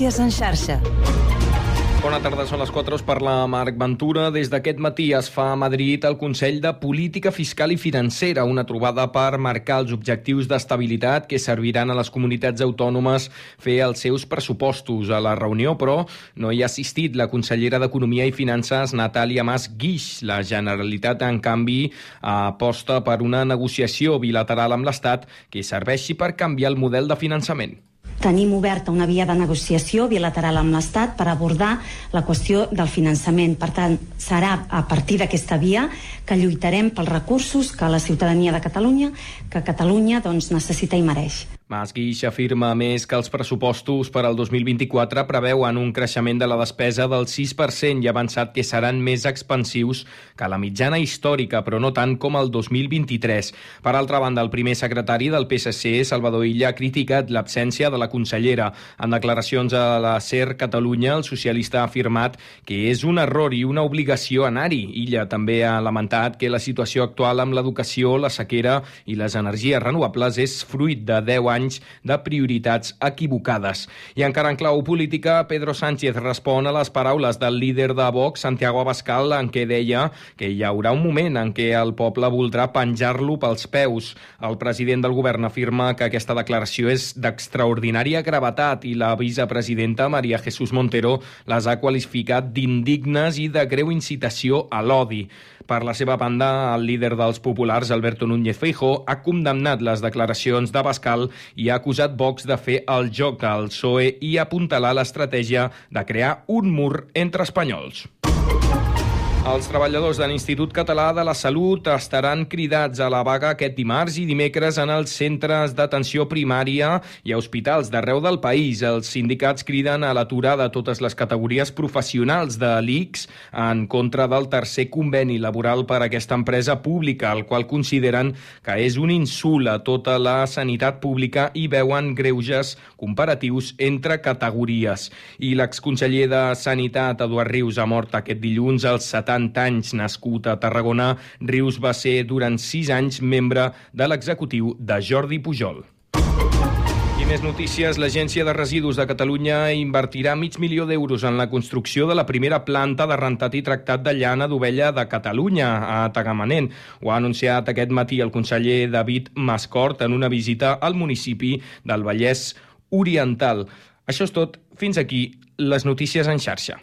Notícies en xarxa. Bona tarda, són les 4, us parla Marc Ventura. Des d'aquest matí es fa a Madrid el Consell de Política Fiscal i Financera, una trobada per marcar els objectius d'estabilitat que serviran a les comunitats autònomes fer els seus pressupostos. A la reunió, però, no hi ha assistit la consellera d'Economia i Finances, Natàlia Mas Guix. La Generalitat, en canvi, aposta per una negociació bilateral amb l'Estat que serveixi per canviar el model de finançament. Tenim oberta una via de negociació bilateral amb l'Estat per abordar la qüestió del finançament. Per tant, serà a partir d'aquesta via que lluitarem pels recursos que la ciutadania de Catalunya, que Catalunya doncs, necessita i mereix. Mas Guix afirma, a més, que els pressupostos per al 2024 preveuen un creixement de la despesa del 6% i ha avançat que seran més expansius que la mitjana històrica, però no tant com el 2023. Per altra banda, el primer secretari del PSC, Salvador Illa, ha criticat l'absència de la consellera. En declaracions a la SER Catalunya, el socialista ha afirmat que és un error i una obligació anar-hi. Illa també ha lamentat que la situació actual amb l'educació, la sequera i les energies renovables és fruit de 10 anys anys de prioritats equivocades. I encara en clau política, Pedro Sánchez respon a les paraules del líder de Vox, Santiago Abascal, en què deia que hi haurà un moment en què el poble voldrà penjar-lo pels peus. El president del govern afirma que aquesta declaració és d'extraordinària gravetat i la vicepresidenta Maria Jesús Montero les ha qualificat d'indignes i de greu incitació a l'odi. Per la seva banda, el líder dels populars, Alberto Núñez Feijó, ha condemnat les declaracions de Bascal i ha acusat Vox de fer el joc al PSOE i apuntalar l'estratègia de crear un mur entre espanyols. Els treballadors de l'Institut Català de la Salut estaran cridats a la vaga aquest dimarts i dimecres en els centres d'atenció primària i a hospitals d'arreu del país. Els sindicats criden a l'aturada de totes les categories professionals de l'ICS en contra del tercer conveni laboral per a aquesta empresa pública, el qual consideren que és un insult a tota la sanitat pública i veuen greuges comparatius entre categories. I l'exconseller de Sanitat, Eduard Rius, ha mort aquest dilluns als 70 70 anys, nascut a Tarragona, Rius va ser durant 6 anys membre de l'executiu de Jordi Pujol. Més notícies. L'Agència de Residus de Catalunya invertirà mig milió d'euros en la construcció de la primera planta de rentat i tractat de llana d'ovella de Catalunya, a Tagamanent. Ho ha anunciat aquest matí el conseller David Mascort en una visita al municipi del Vallès Oriental. Això és tot. Fins aquí les notícies en xarxa.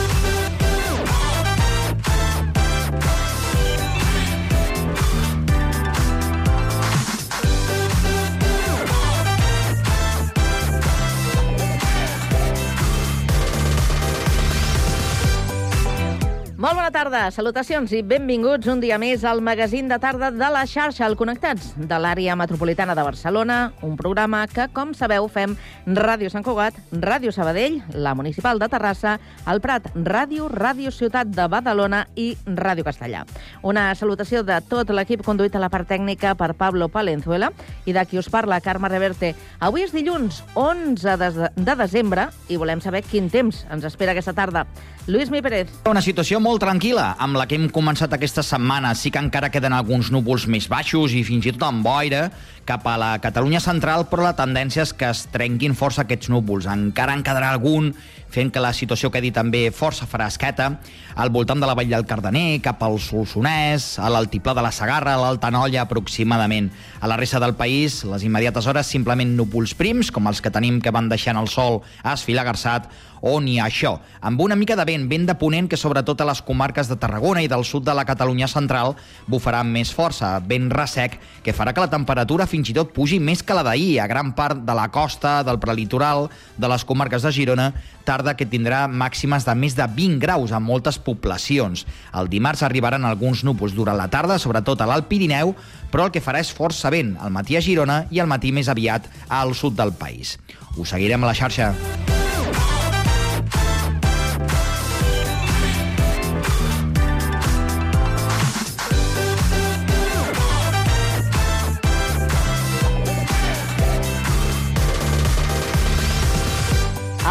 Molt bona tarda, salutacions i benvinguts un dia més al magazín de tarda de la xarxa al Connectats de l'àrea metropolitana de Barcelona, un programa que, com sabeu, fem Ràdio Sant Cugat, Ràdio Sabadell, la Municipal de Terrassa, el Prat, Ràdio, Ràdio Ciutat de Badalona i Ràdio Castellà. Una salutació de tot l'equip conduït a la part tècnica per Pablo Palenzuela i de qui us parla, Carme Reverte. Avui és dilluns 11 de, de desembre i volem saber quin temps ens espera aquesta tarda. Lluís Mi Pérez. Una situació molt tranquil·la amb la que hem començat aquesta setmana. Sí que encara queden alguns núvols més baixos i fins i tot amb boira cap a la Catalunya central, però la tendència és que es trenquin força aquests núvols. Encara en quedarà algun fent que la situació quedi també força fresqueta al voltant de la Vall del Cardener, cap al Solsonès, a l'altiplà de la Sagarra, a l'Altanolla aproximadament. A la resta del país, les immediates hores simplement núvols prims, com els que tenim que van deixant el sol esfilagarçat, o ni això, amb una mica de vent, vent de ponent que sobretot a les comarques de Tarragona i del sud de la Catalunya central bufarà amb més força, vent ressec, que farà que la temperatura fins i tot pugi més que la d'ahir a gran part de la costa, del prelitoral, de les comarques de Girona, tarda que tindrà màximes de més de 20 graus a moltes poblacions. El dimarts arribaran alguns núvols durant la tarda, sobretot a l'Alt Pirineu, però el que farà és força vent al matí a Girona i al matí més aviat al sud del país. Us seguirem a la xarxa.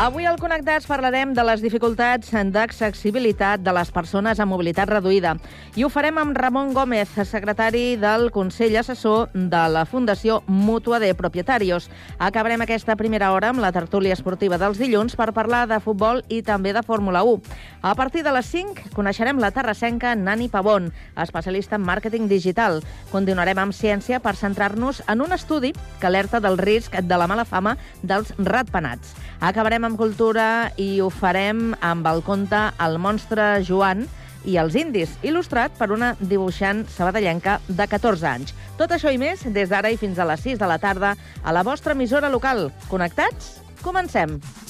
Avui al Connectats parlarem de les dificultats d'accessibilitat de les persones amb mobilitat reduïda. I ho farem amb Ramon Gómez, secretari del Consell Assessor de la Fundació Mútua de Propietarios. Acabarem aquesta primera hora amb la tertúlia esportiva dels dilluns per parlar de futbol i també de Fórmula 1. A partir de les 5 coneixerem la terrassenca Nani Pavón, especialista en màrqueting digital. Continuarem amb ciència per centrar-nos en un estudi que alerta del risc de la mala fama dels ratpenats. Acabarem amb cultura i ho farem amb el conte El monstre Joan i els indis, il·lustrat per una dibuixant sabadellenca de 14 anys. Tot això i més des d'ara i fins a les 6 de la tarda a la vostra emissora local. Connectats? Comencem! Dance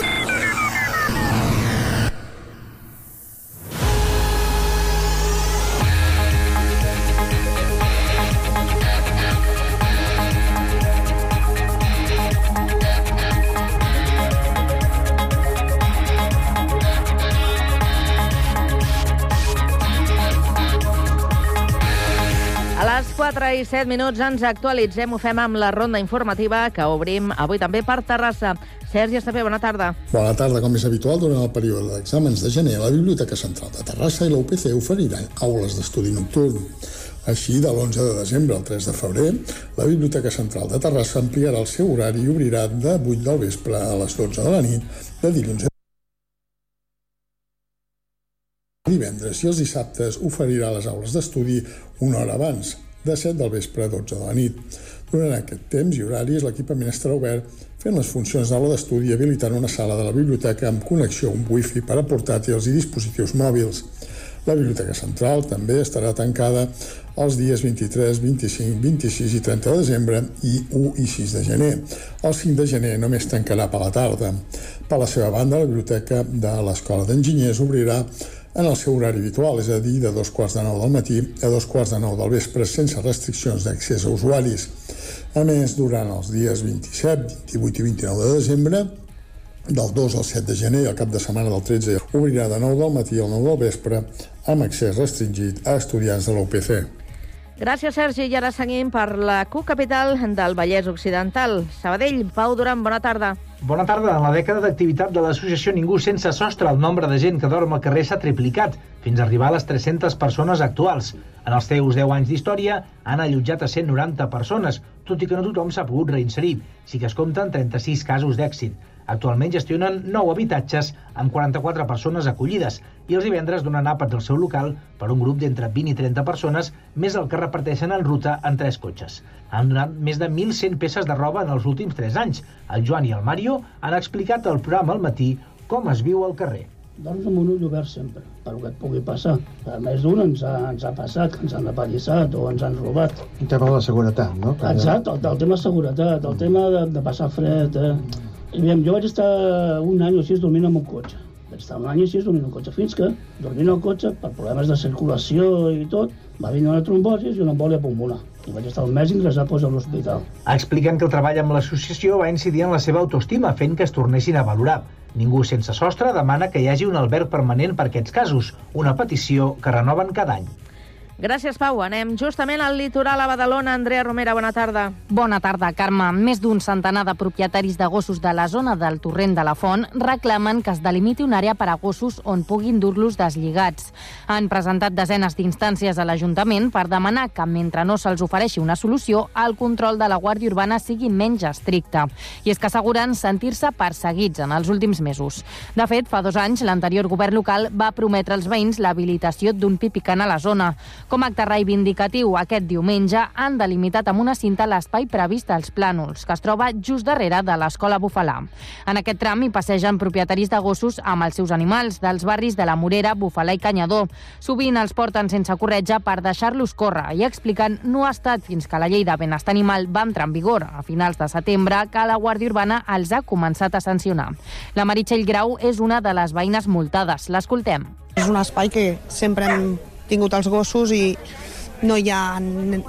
4 i 7 minuts ens actualitzem, ho fem amb la ronda informativa que obrim avui també per Terrassa. Sergi Estapé, bona tarda. Bona tarda, com és habitual, durant el període d'exàmens de gener, la Biblioteca Central de Terrassa i la UPC oferiran aules d'estudi nocturn. Així, de l'11 de desembre al 3 de febrer, la Biblioteca Central de Terrassa ampliarà el seu horari i obrirà de 8 del vespre a les 12 de la nit, de dilluns a divendres i els dissabtes oferirà les aules d'estudi una hora abans, de 7 del vespre a 12 de la nit. Durant aquest temps i horaris, l'equipament estarà obert fent les funcions d'aula d'estudi i habilitant una sala de la biblioteca amb connexió amb wifi per a portàtils i dispositius mòbils. La Biblioteca Central també estarà tancada els dies 23, 25, 26 i 30 de desembre i 1 i 6 de gener. El 5 de gener només tancarà per la tarda. Per la seva banda, la Biblioteca de l'Escola d'Enginyers obrirà en el seu horari habitual, és a dir, de dos quarts de nou del matí a dos quarts de nou del vespre, sense restriccions d'accés a usuaris. A més, durant els dies 27, 28 i 29 de desembre, del 2 al 7 de gener i el cap de setmana del 13 obrirà de 9 del matí al 9 del vespre amb accés restringit a estudiants de l'UPC. Gràcies, Sergi. I ara seguim per la Q capital del Vallès Occidental. Sabadell, Pau Duran, bona tarda. Bona tarda. En la dècada d'activitat de l'associació Ningú Sense Sostre, el nombre de gent que dorm al carrer s'ha triplicat, fins a arribar a les 300 persones actuals. En els seus 10 anys d'història han allotjat a 190 persones, tot i que no tothom s'ha pogut reinserir. Sí que es compten 36 casos d'èxit. Actualment gestionen 9 habitatges amb 44 persones acollides i els divendres donen àpats al seu local per un grup d'entre 20 i 30 persones, més el que reparteixen en ruta en tres cotxes. Han donat més de 1.100 peces de roba en els últims 3 anys. El Joan i el Mario han explicat al programa al matí com es viu al carrer. Dorms amb un ull obert sempre, per que et pugui passar. A més d'un ens, ha, ens ha passat que ens han apallissat o ens han robat. Un tema de la seguretat, no? Exacte, el, el tema seguretat, el tema de, de passar fred. Eh? I aviam, jo vaig estar un any o així dormint en un cotxe. Estar un any així dormint un cotxe, fins que, dormint al cotxe, per problemes de circulació i tot, va vindre una trombosis i una embòlia pulmonar. I vaig estar un mes ingressat pues, a l'hospital. Expliquen que el treball amb l'associació va incidir en la seva autoestima, fent que es tornessin a valorar. Ningú sense sostre demana que hi hagi un alberg permanent per aquests casos, una petició que renoven cada any. Gràcies, Pau. Anem justament al litoral a Badalona. Andrea Romera, bona tarda. Bona tarda, Carme. Més d'un centenar de propietaris de gossos de la zona del Torrent de la Font reclamen que es delimiti una àrea per a gossos on puguin dur-los deslligats. Han presentat desenes d'instàncies a l'Ajuntament per demanar que, mentre no se'ls ofereixi una solució, el control de la Guàrdia Urbana sigui menys estricte. I és que asseguren sentir-se perseguits en els últims mesos. De fet, fa dos anys, l'anterior govern local va prometre als veïns l'habilitació d'un pipicant a la zona. Com a acte reivindicatiu, aquest diumenge han delimitat amb una cinta l'espai previst als plànols, que es troba just darrere de l'Escola Bufalà. En aquest tram hi passegen propietaris de gossos amb els seus animals dels barris de la Morera, Bufalà i Canyador. Sovint els porten sense corretja per deixar-los córrer i expliquen no ha estat fins que la llei de benestar animal va entrar en vigor a finals de setembre que la Guàrdia Urbana els ha començat a sancionar. La Meritxell Grau és una de les veïnes multades. L'escoltem. És un espai que sempre hem tingut els gossos i no hi ha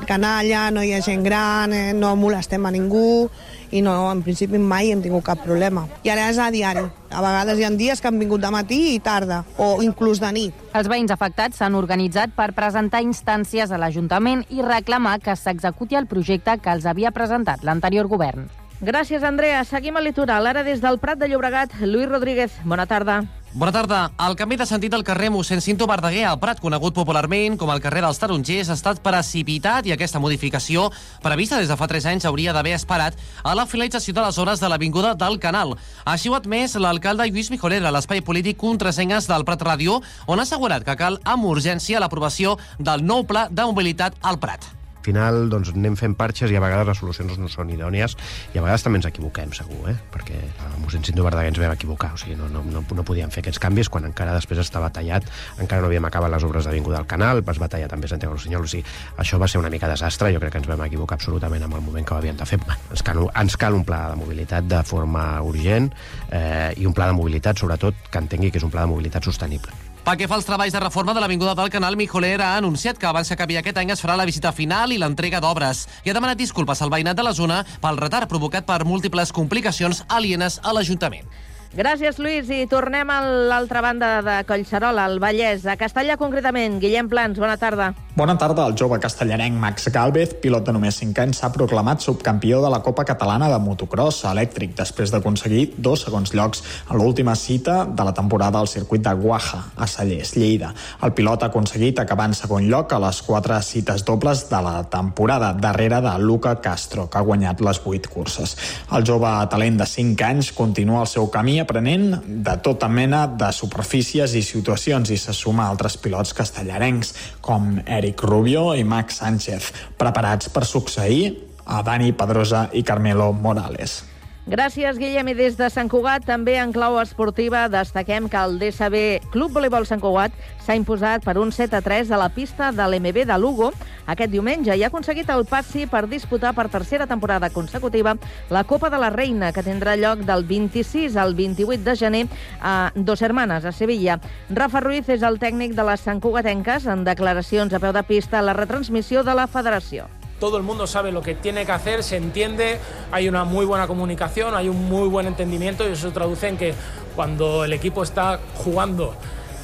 canalla, no hi ha gent gran, eh, no molestem a ningú i no, en principi mai hem tingut cap problema. I ara és a diari. A vegades hi ha dies que han vingut de matí i tarda, o inclús de nit. Els veïns afectats s'han organitzat per presentar instàncies a l'Ajuntament i reclamar que s'executi el projecte que els havia presentat l'anterior govern. Gràcies, Andrea. Seguim al litoral. Ara des del Prat de Llobregat, Lluís Rodríguez. Bona tarda. Bona tarda. El canvi de sentit del carrer mossèn Cinto Verdaguer al Prat, conegut popularment com el carrer dels Tarongers, ha estat precipitat i aquesta modificació, prevista des de fa 3 anys, hauria d'haver esperat a la finalització de les hores de l'Avinguda del Canal. Així ho ha admès l'alcalde Lluís Mijolera a l'espai polític Contrasengues del Prat Ràdio, on ha assegurat que cal amb urgència l'aprovació del nou pla de mobilitat al Prat final doncs, anem fent parxes i a vegades les solucions no són idònies i a vegades també ens equivoquem, segur, eh? perquè a mossèn Cinto Verdaguer ens vam equivocar, o sigui, no, no, no, no podíem fer aquests canvis quan encara després estava tallat, encara no havíem acabat les obres d'Avinguda del Canal, es va tallar també Santiago Rossinyol, o sigui, això va ser una mica desastre, jo crec que ens vam equivocar absolutament amb el moment que ho havíem de fer. Ens cal, ens cal un pla de mobilitat de forma urgent eh, i un pla de mobilitat, sobretot, que entengui que és un pla de mobilitat sostenible. Pel que fa als treballs de reforma de l'Avinguda del Canal, Mijoler ha anunciat que abans que acabi aquest any es farà la visita final i l'entrega d'obres i ha demanat disculpes al veïnat de la zona pel retard provocat per múltiples complicacions alienes a l'Ajuntament. Gràcies, Lluís. I tornem a l'altra banda de Collserola, al Vallès, a Castellà concretament. Guillem Plans, bona tarda. Bona tarda. El jove castellarenc Max Galvez, pilot de només 5 anys, s'ha proclamat subcampió de la Copa Catalana de Motocross elèctric després d'aconseguir dos segons llocs a l'última cita de la temporada al circuit de Guaja, a Sallés, Lleida. El pilot ha aconseguit acabar en segon lloc a les quatre cites dobles de la temporada, darrere de Luca Castro, que ha guanyat les 8 curses. El jove talent de 5 anys continua el seu camí aprenent de tota mena de superfícies i situacions i se suma a altres pilots castellarencs com Eric Rubio i Max Sánchez, preparats per succeir a Dani Pedrosa i Carmelo Morales. Gràcies, Guillem. I des de Sant Cugat, també en clau esportiva, destaquem que el DSB Club Voleibol Sant Cugat s'ha imposat per un 7 a 3 a la pista de l'MB de Lugo aquest diumenge i ha aconseguit el passi per disputar per tercera temporada consecutiva la Copa de la Reina, que tindrà lloc del 26 al 28 de gener a Dos Hermanes, a Sevilla. Rafa Ruiz és el tècnic de les Sant Cugatenques en declaracions a peu de pista a la retransmissió de la federació. Todo el mundo sabe lo que tiene que hacer, se entiende, hay una muy buena comunicación, hay un muy buen entendimiento y eso traduce en que cuando el equipo está jugando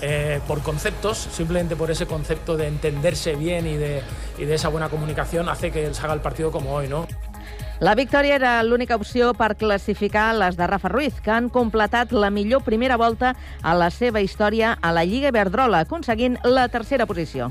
eh, por conceptos, simplemente por ese concepto de entenderse bien y de, y de esa buena comunicación, hace que se haga el partido como hoy, ¿no? La victòria era l'única opció per classificar les de Rafa Ruiz, que han completat la millor primera volta a la seva història a la Lliga Iberdrola, aconseguint la tercera posició.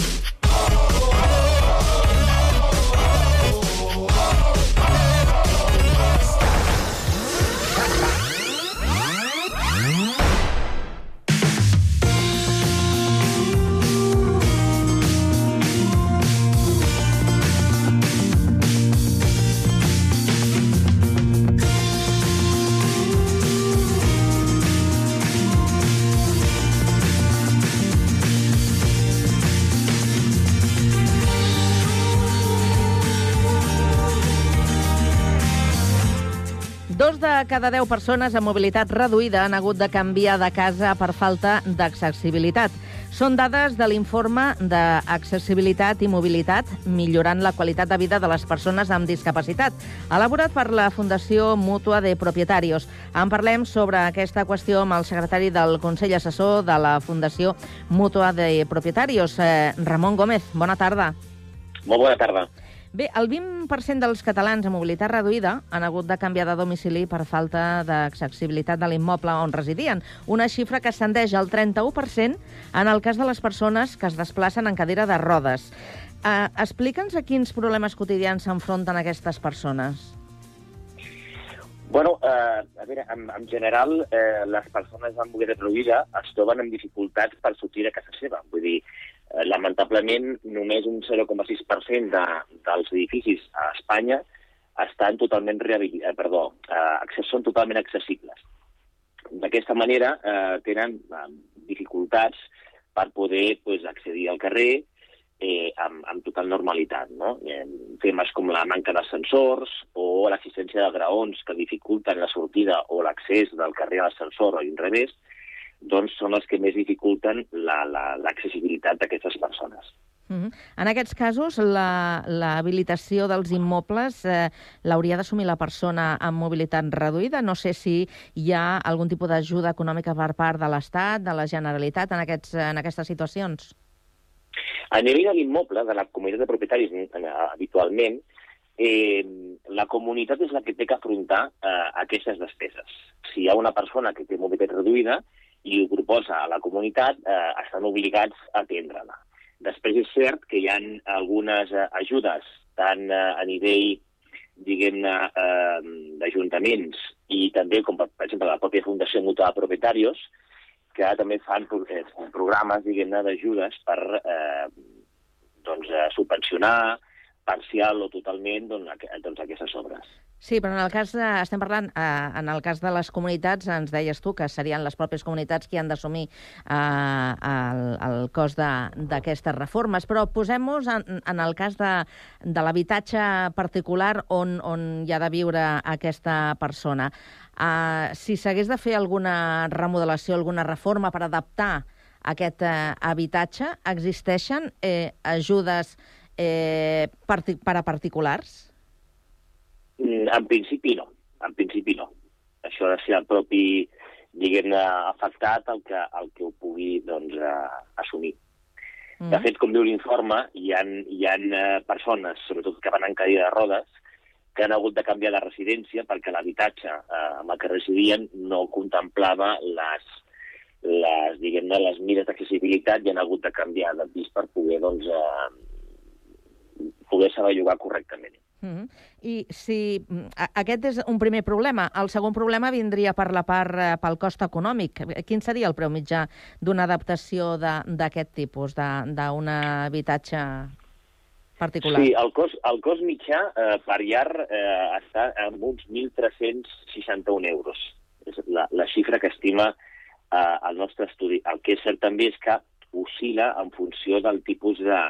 Dos de cada deu persones amb mobilitat reduïda han hagut de canviar de casa per falta d'accessibilitat. Són dades de l'informe d'Accessibilitat i Mobilitat, millorant la qualitat de vida de les persones amb discapacitat, elaborat per la Fundació Mútua de Propietarios. En parlem sobre aquesta qüestió amb el secretari del Consell Assessor de la Fundació Mútua de Propietarios, eh, Ramon Gómez. Bona tarda. Molt bona tarda. Bé, el 20% dels catalans amb mobilitat reduïda han hagut de canviar de domicili per falta d'accessibilitat de l'immoble on residien, una xifra que ascendeix al 31% en el cas de les persones que es desplacen en cadira de rodes. Uh, Explica'ns a quins problemes quotidians s'enfronten aquestes persones. Bueno, eh, a veure, en, en general, eh, les persones amb mobilitat reduïda es troben amb dificultats per sortir de casa seva. Vull dir, lamentablement, només un 0,6% de, dels edificis a Espanya estan totalment rehabil... eh, perdó, eh, són totalment accessibles. D'aquesta manera, eh, tenen eh, dificultats per poder pues, accedir al carrer eh, amb, amb total normalitat. No? Eh, temes com la manca d'ascensors o l'assistència de graons que dificulten la sortida o l'accés del carrer a l'ascensor o l'inrevés, doncs són els que més dificulten la- la- l'accessibilitat la, d'aquestes persones. Uh -huh. En aquests casos, la- l'habilitació dels immobles eh, l'hauria d'assumir la persona amb mobilitat reduïda. No sé si hi ha algun tipus d'ajuda econòmica per part de l'Estat, de la Generalitat, en, aquests, en aquestes situacions. A nivell de l'immoble, de la comunitat de propietaris eh, habitualment, eh, la comunitat és la que té que afrontar eh, aquestes despeses. Si hi ha una persona que té mobilitat reduïda i ho proposa a la comunitat, eh, estan obligats a atendre-la. Després és cert que hi ha algunes eh, ajudes, tant eh, a nivell diguem-ne, eh, d'ajuntaments i també, com per, per exemple, la pròpia Fundació Mutua de Propietarios, que també fan eh, programes, diguem-ne, d'ajudes per eh, doncs, subvencionar parcial o totalment doncs, doncs, aquestes obres. Sí, però en el cas, de, estem parlant, eh, en el cas de les comunitats, ens deies tu que serien les pròpies comunitats qui han d'assumir eh, el, el cost d'aquestes reformes, però posem-nos en, en el cas de, de l'habitatge particular on, on hi ha de viure aquesta persona. Eh, si s'hagués de fer alguna remodelació, alguna reforma per adaptar aquest eh, habitatge, existeixen eh, ajudes eh, parti per a particulars? Mm, En principi no, en principi no. Això ha de ser el propi, diguem-ne, afectat el que, el que ho pugui doncs, eh, assumir. De fet, com diu l'informe, hi ha, hi ha eh, persones, sobretot que van en cadira de rodes, que han hagut de canviar de residència perquè l'habitatge eh, amb el que residien no contemplava les, les, diguem-ne, les mires d'accessibilitat i han hagut de canviar de pis per poder, doncs, eh, poder saber llogar correctament. Mm -hmm. I si mm, aquest és un primer problema, el segon problema vindria per la part eh, pel cost econòmic. Quin seria el preu mitjà d'una adaptació d'aquest tipus, d'un habitatge particular? Sí, el cost, el cost mitjà eh, per llar eh, està en uns 1.361 euros. És la, la xifra que estima eh, el nostre estudi. El que és cert també és que oscil·la en funció del tipus de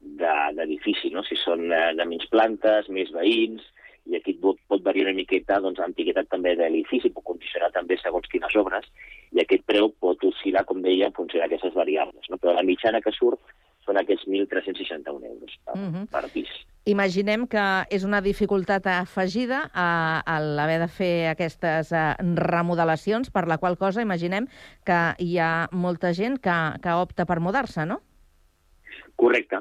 de- d'edifici, no? si són eh, de menys plantes, més veïns, i aquí pot, pot variar una miqueta doncs, l'antiguitat també de l'edifici, pot condicionar també segons quines obres, i aquest preu pot oscil·lar, com deia, en funció d'aquestes variables. No? Però la mitjana que surt són aquests 1.361 euros per, Mhm. mm -hmm. per pis. Imaginem que és una dificultat afegida a, a l'haver de fer aquestes eh, remodelacions, per la qual cosa imaginem que hi ha molta gent que, que opta per mudar-se, no? Correcte.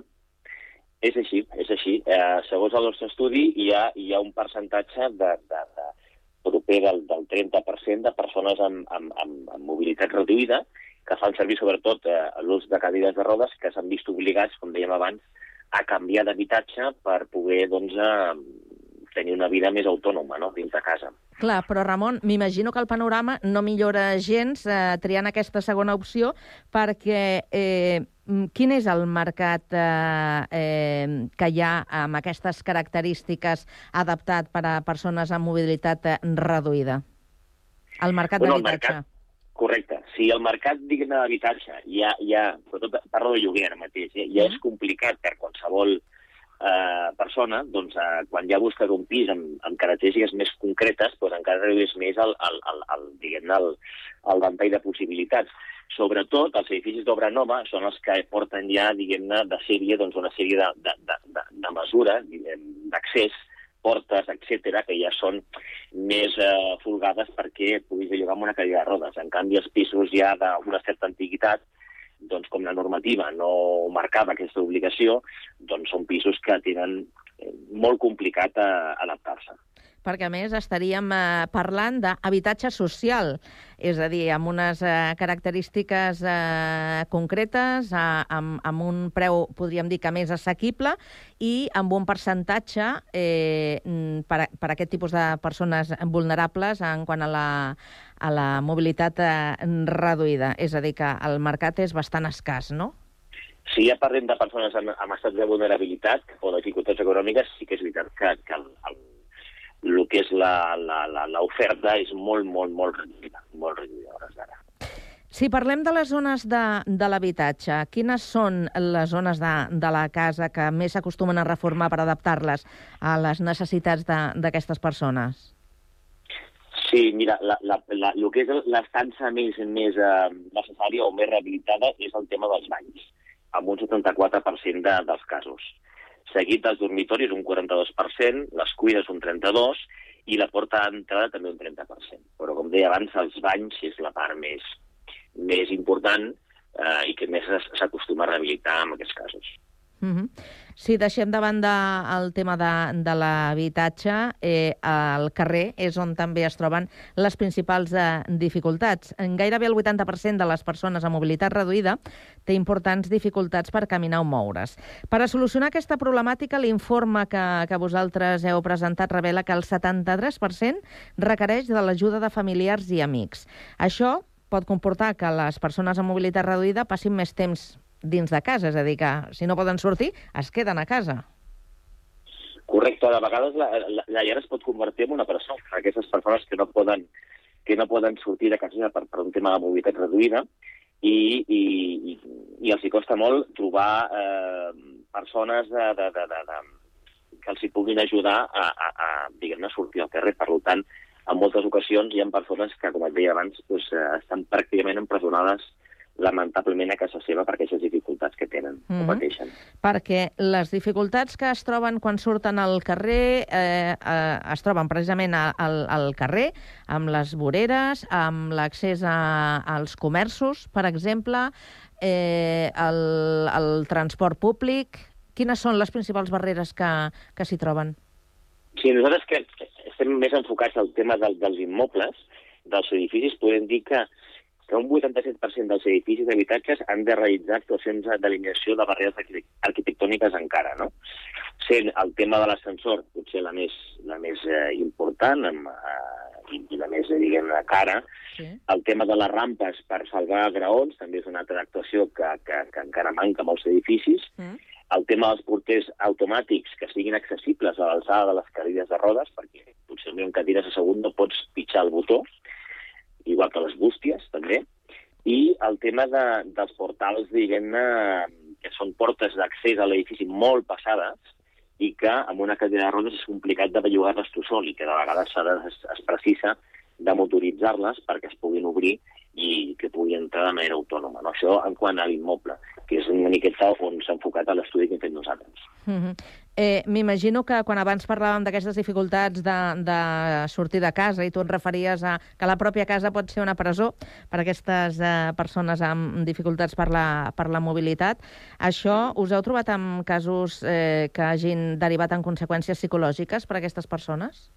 És així, és així. Eh, segons el nostre estudi, hi ha, hi ha un percentatge de, de, de proper del, del 30% de persones amb, amb, amb, amb mobilitat reduïda que fan servir sobretot eh, l'ús de cadires de rodes que s'han vist obligats, com dèiem abans, a canviar d'habitatge per poder doncs, eh, tenir una vida més autònoma no? dins de casa. Clar, però Ramon, m'imagino que el panorama no millora gens eh, triant aquesta segona opció perquè eh, quin és el mercat eh, eh, que hi ha amb aquestes característiques adaptat per a persones amb mobilitat eh, reduïda? El mercat Bueno, d'habitatge. Correcte. Si el mercat digne d'habitatge ja, ja, sobretot parlo de lloguer ara mateix, ja, ja és complicat per qualsevol eh, persona, doncs, eh, quan ja busques un pis amb, amb característiques més concretes, doncs encara reduïs més el, el, el, el, diguem-ne, el, el ventall de possibilitats. Sobretot, els edificis d'obra nova són els que porten ja, diguem-ne, de sèrie, doncs, una sèrie de, de, de, de, mesures, d'accés, portes, etc que ja són més eh, folgades perquè puguis llogar amb una cadira de rodes. En canvi, els pisos ja d'una certa antiguitat, doncs com la normativa no marcava aquesta obligació, doncs són pisos que tenen eh, molt complicat eh, adaptar-se. Perquè a més estaríem eh, parlant d'habitatge social, és a dir, amb unes eh, característiques eh, concretes, eh, amb, amb un preu, podríem dir que més assequible, i amb un percentatge eh, per, a- per a aquest tipus de persones vulnerables en quant a la, a la mobilitat eh, reduïda. És a dir, que el mercat és bastant escàs, no? Si ja parlem de persones en, amb estat de vulnerabilitat o de dificultats econòmiques, sí que és veritat que, que el, el, el que és l'oferta és molt, molt, molt reduïda, molt reduïda hores d'ara. Si parlem de les zones de, de l'habitatge, quines són les zones de, de la casa que més s'acostumen a reformar per adaptar-les a les necessitats d'aquestes persones? Sí, mira, la, la, la, el que és l'estança més, més eh, necessària o més rehabilitada és el tema dels banys, amb un 74% de, dels casos. Seguit dels dormitoris, un 42%, les cuines, un 32%, i la porta d'entrada també un 30%. Però, com deia abans, els banys és la part més, més important eh, i que més s'acostuma a rehabilitar en aquests casos. Mm -hmm. Si deixem de banda el tema de, de l'habitatge, eh, al carrer és on també es troben les principals eh, dificultats. En gairebé el 80% de les persones amb mobilitat reduïda té importants dificultats per caminar o moure's. Per a solucionar aquesta problemàtica, l'informe que, que vosaltres heu presentat revela que el 73% requereix de l'ajuda de familiars i amics. Això pot comportar que les persones amb mobilitat reduïda passin més temps dins de casa, és a dir, que si no poden sortir, es queden a casa. Correcte, de vegades la, la, la llar es pot convertir en una presó. Aquestes persones que no poden, que no poden sortir de casa per, per un tema de mobilitat reduïda i, i, i, i els hi costa molt trobar eh, persones de, de, de, de, de, que els hi puguin ajudar a, a, a a sortir al carrer. Per tant, en moltes ocasions hi ha persones que, com et deia abans, doncs, eh, estan pràcticament empresonades lamentablement a casa seva per aquestes dificultats que tenen Mhm. o pateixen. Perquè les dificultats que es troben quan surten al carrer eh, eh, es troben precisament a- al, al carrer, amb les voreres, amb l'accés a- als comerços, per exemple, eh, el, el transport públic... Quines són les principals barreres que, que s'hi troben? Sí, nosaltres que estem més enfocats al tema del, dels immobles, dels edificis, podem dir que, que un 87% dels edificis d'habitatges han de realitzar actuacions d'eliminació de barreres arquitect- arquitectòniques encara, no? Sent el tema de l'ascensor potser la més, la més eh, important amb, eh, i, la més, diguem cara, sí. el tema de les rampes per salvar graons també és una altra actuació que, que, que encara manca molts edificis, Mm. el tema dels porters automàtics que siguin accessibles a l'alçada de les cadires de rodes, perquè potser amb cadires de segon no pots pitjar el botó, igual que les bústies, també, i el tema de, dels portals, diguem-ne, que són portes d'accés a l'edifici molt passades i que amb una cadira de rodes és complicat de bellugar-les tu sol i que de vegades es, es precisa de motoritzar-les perquè es puguin obrir i que pugui entrar de manera autònoma. No? Això en quant a l'immoble, que és una miqueta on s'ha enfocat a l'estudi que hem fet nosaltres. Mm -hmm. eh, M'imagino que quan abans parlàvem d'aquestes dificultats de, de sortir de casa i tu et referies a que la pròpia casa pot ser una presó per a aquestes eh, persones amb dificultats per la, per la mobilitat, això us heu trobat amb casos eh, que hagin derivat en conseqüències psicològiques per a aquestes persones?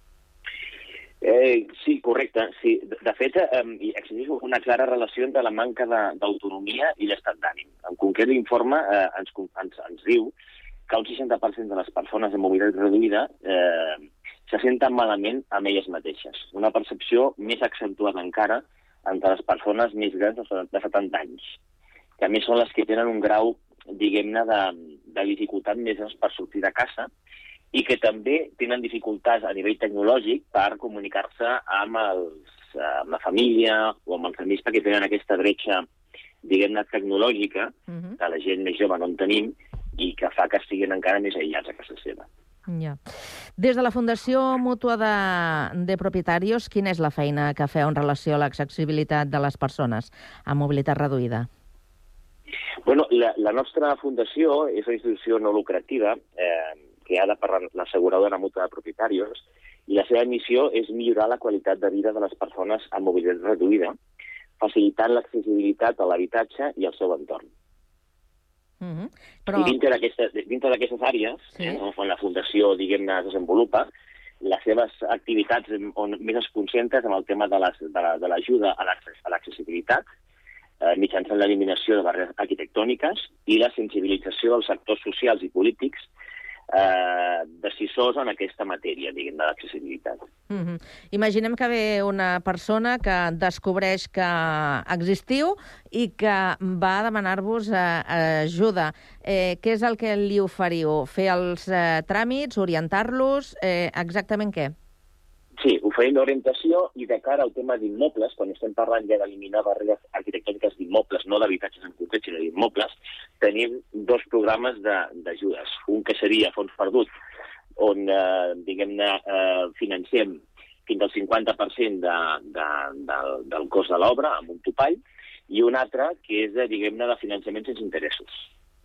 Eh, sí, correcte. Sí. De, de fet, eh, existeix una clara relació entre la manca d'autonomia i l'estat d'ànim. En concret, l'informe eh, ens, ens, ens diu que un 60% de les persones amb mobilitat reduïda eh, se senten malament amb elles mateixes. Una percepció més accentuada encara entre les persones més grans de 70 de 70 anys, que a més són les que tenen un grau, diguem-ne, de, de dificultat més per sortir de casa i que també tenen dificultats a nivell tecnològic per comunicar-se amb, els, amb la família o amb els amics perquè tenen aquesta bretxa, diguem-ne, tecnològica, Mhm. que la gent més jove no en tenim, i que fa que estiguin encara més aïllats a casa seva. Ja. Des de la Fundació Mútua de, de Propietaris, quina és la feina que feu en relació a l'accessibilitat de les persones amb mobilitat reduïda? Bueno, la, la nostra fundació és una institució no lucrativa eh, creada per la- l'asseguradora mútua de propietaris i la seva missió és millorar la qualitat de vida de les persones amb mobilitat reduïda, facilitant l'accessibilitat a l'habitatge i al seu entorn. Mm -hmm. Però... I dintre d'aquestes àrees, sí. eh, on la Fundació, diguem-ne, es desenvolupa, les seves activitats on més es concentra amb el tema de de la- de l'ajuda la, l'access- a l'accessibilitat, eh, mitjançant l'eliminació de barreres arquitectòniques i la sensibilització dels sectors socials i polítics eh, decisors en aquesta matèria, diguem, de l'accessibilitat. Mm -hmm. Imaginem que ve una persona que descobreix que existiu i que va demanar-vos eh, ajuda. Eh, què és el que li oferiu? Fer els eh, tràmits, orientar-los? Eh, exactament què? Sí, oferim l'orientació i de cara al tema d'immobles, quan estem parlant ja d'eliminar barreres arquitectòniques d'immobles, no d'habitatges en concret, sinó d'immobles, tenim dos programes de- d'ajudes. Un que seria fons perdut, on, eh, diguem-ne, eh, financem fins al 50% de, de, del, del cost de l'obra amb un topall, i un altre que és, de, diguem-ne, de finançament sense interessos,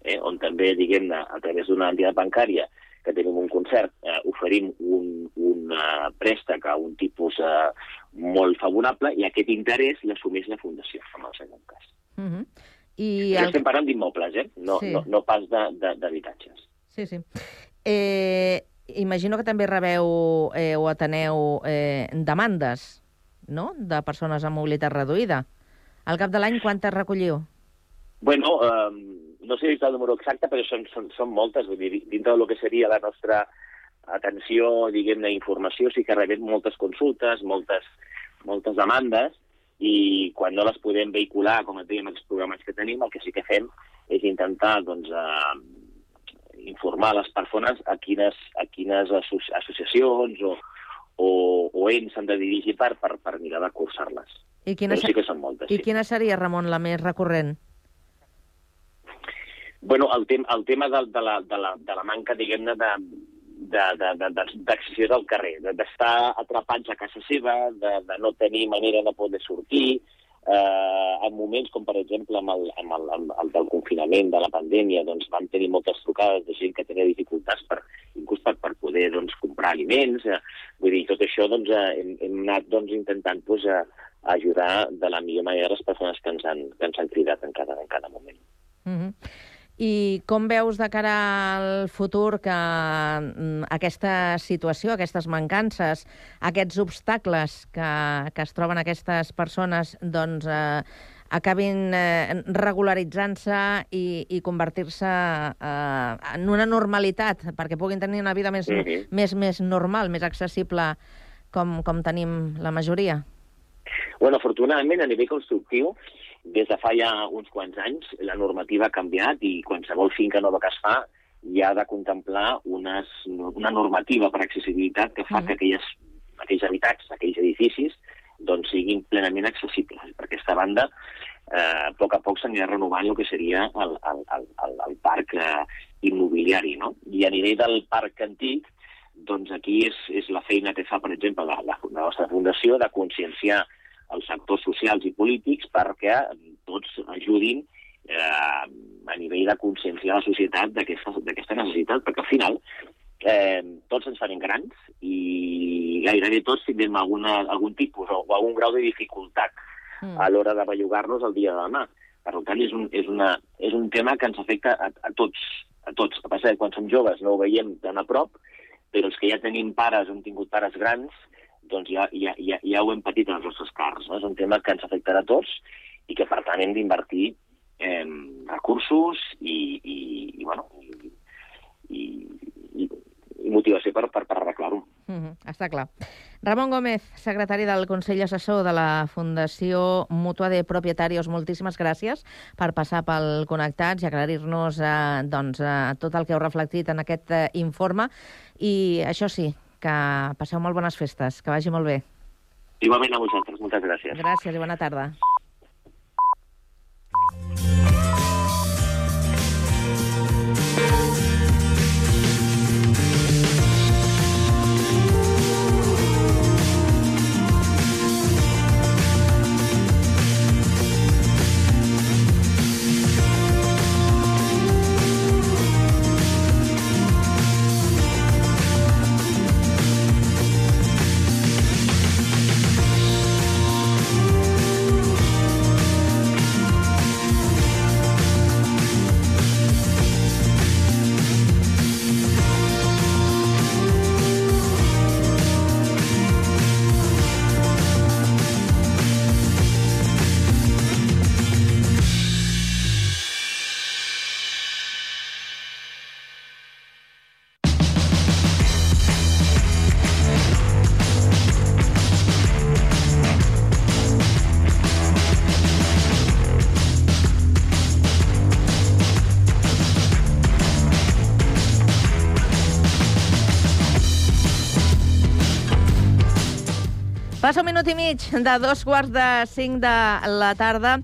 eh, on també, diguem-ne, a través d'una entitat bancària que tenim un concert, eh, oferim un, un eh, préstec a un tipus eh, molt favorable i aquest interès l'assumeix la Fundació, en el segon cas. Mm -hmm. I el... estem parlant d'immobles, eh? No, Sí. no, no pas d'habitatges. Sí, sí. Eh, imagino que també rebeu eh, o ateneu eh, demandes no? de persones amb mobilitat reduïda. Al cap de l'any, quantes recolliu? Bueno, eh, no sé el número exacte, però són, són, són moltes. Vull dir, dintre del que seria la nostra atenció, diguem-ne, informació, sí que rebem moltes consultes, moltes, moltes demandes, i quan no les podem vehicular, com et dèiem, els programes que tenim, el que sí que fem és intentar doncs, eh, informar les persones a quines, a quines asso associacions o, o, o ens s'han de dirigir per, per, per mirar de cursar-les. I quina, Però sí que són moltes, I sí. quina seria, Ramon, la més recurrent? Bueno, el, tem el tema de, de, la, de, la, de la manca, diguem-ne, de de- de- de- d'accessió del carrer, de- d'estar atrapats a casa seva, de, de no tenir manera de poder sortir, eh, en moments com, per exemple, amb el, amb, el, amb el del confinament, de la pandèmia, doncs vam tenir moltes trucades de gent que tenia dificultats per, inclús per, per poder doncs, comprar aliments. Eh, vull dir, tot això doncs, eh, hem, hem anat doncs, intentant doncs, a, a ajudar de la millor manera les persones que ens han, que ens han cridat en cada, en cada moment. Mm -hmm. I com veus de cara al futur que mm, aquesta situació, aquestes mancances, aquests obstacles que, que es troben aquestes persones doncs, eh, acabin eh, regularitzant-se i, i convertir-se eh, en una normalitat, perquè puguin tenir una vida més, Mhm. més, més normal, més accessible, com, com tenim la majoria? Bueno, afortunadament, a nivell constructiu, des de fa ja uns quants anys, la normativa ha canviat i qualsevol finca nova que es fa ja ha de contemplar unes, una normativa per accessibilitat que fa que aquelles, aquells habitats, aquells edificis, doncs siguin plenament accessibles. Per aquesta banda, eh, a poc a poc s'anirà renovant el que seria el, el, el, el parc eh, immobiliari. No? I a nivell del parc antic, doncs aquí és, és la feina que fa, per exemple, la, la, la nostra fundació de conscienciar els sectors socials i polítics perquè tots ajudin eh, a nivell de conscienciar la societat d'aquesta d'aquesta necessitat, perquè al final eh, tots ens farem grans i gairebé tots tindrem alguna, algun tipus o, o algun grau de dificultat Mm. a l'hora de bellugar-nos el dia de demà. Per tant, és un, és, una, és un tema que ens afecta a, a tots. A tots. El que passa és que quan som joves no ho veiem tan a prop, però els que ja tenim pares, hem tingut pares grans, doncs ja, ja, ja, ja ho hem patit en els nostres cars. No? És un tema que ens afectarà a tots i que, per tant, hem d'invertir eh, recursos i, i, i, bueno, i, i, i, i motivació per, per, per arreglar-ho. Mm -hmm, està clar. Ramon Gómez, secretari del Consell Assessor de la Fundació Mútua de Propietaris, moltíssimes gràcies per passar pel Connectats i aclarir-nos eh, doncs, eh, tot el que heu reflectit en aquest eh, informe. I això sí, que passeu molt bones festes, que vagi molt bé. Igualment a vosaltres. Moltes gràcies. Gràcies i bona tarda. Minut i mig de dos quarts de cinc de la tarda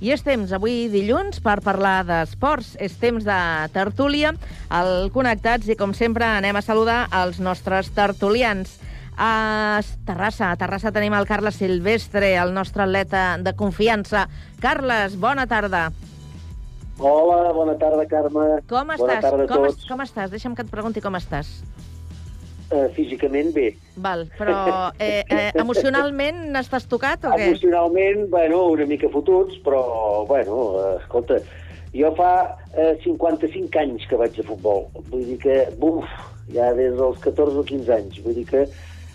i és temps, avui dilluns, per parlar d'esports. És temps de tertúlia, al Connectats, i com sempre anem a saludar els nostres tertulians. A Terrassa, a Terrassa tenim el Carles Silvestre, el nostre atleta de confiança. Carles, bona tarda. Hola, bona tarda, Carme. Com bona estàs? tarda com, es- com estàs? Deixa'm que et pregunti com estàs. Eh, físicament bé. Val, però eh, eh, emocionalment estàs tocat o què? Emocionalment, bueno, una mica fotuts, però, bueno, eh, escolta, jo fa eh, 55 anys que vaig a futbol. Vull dir que, buf, ja des dels 14 o 15 anys. Vull dir que...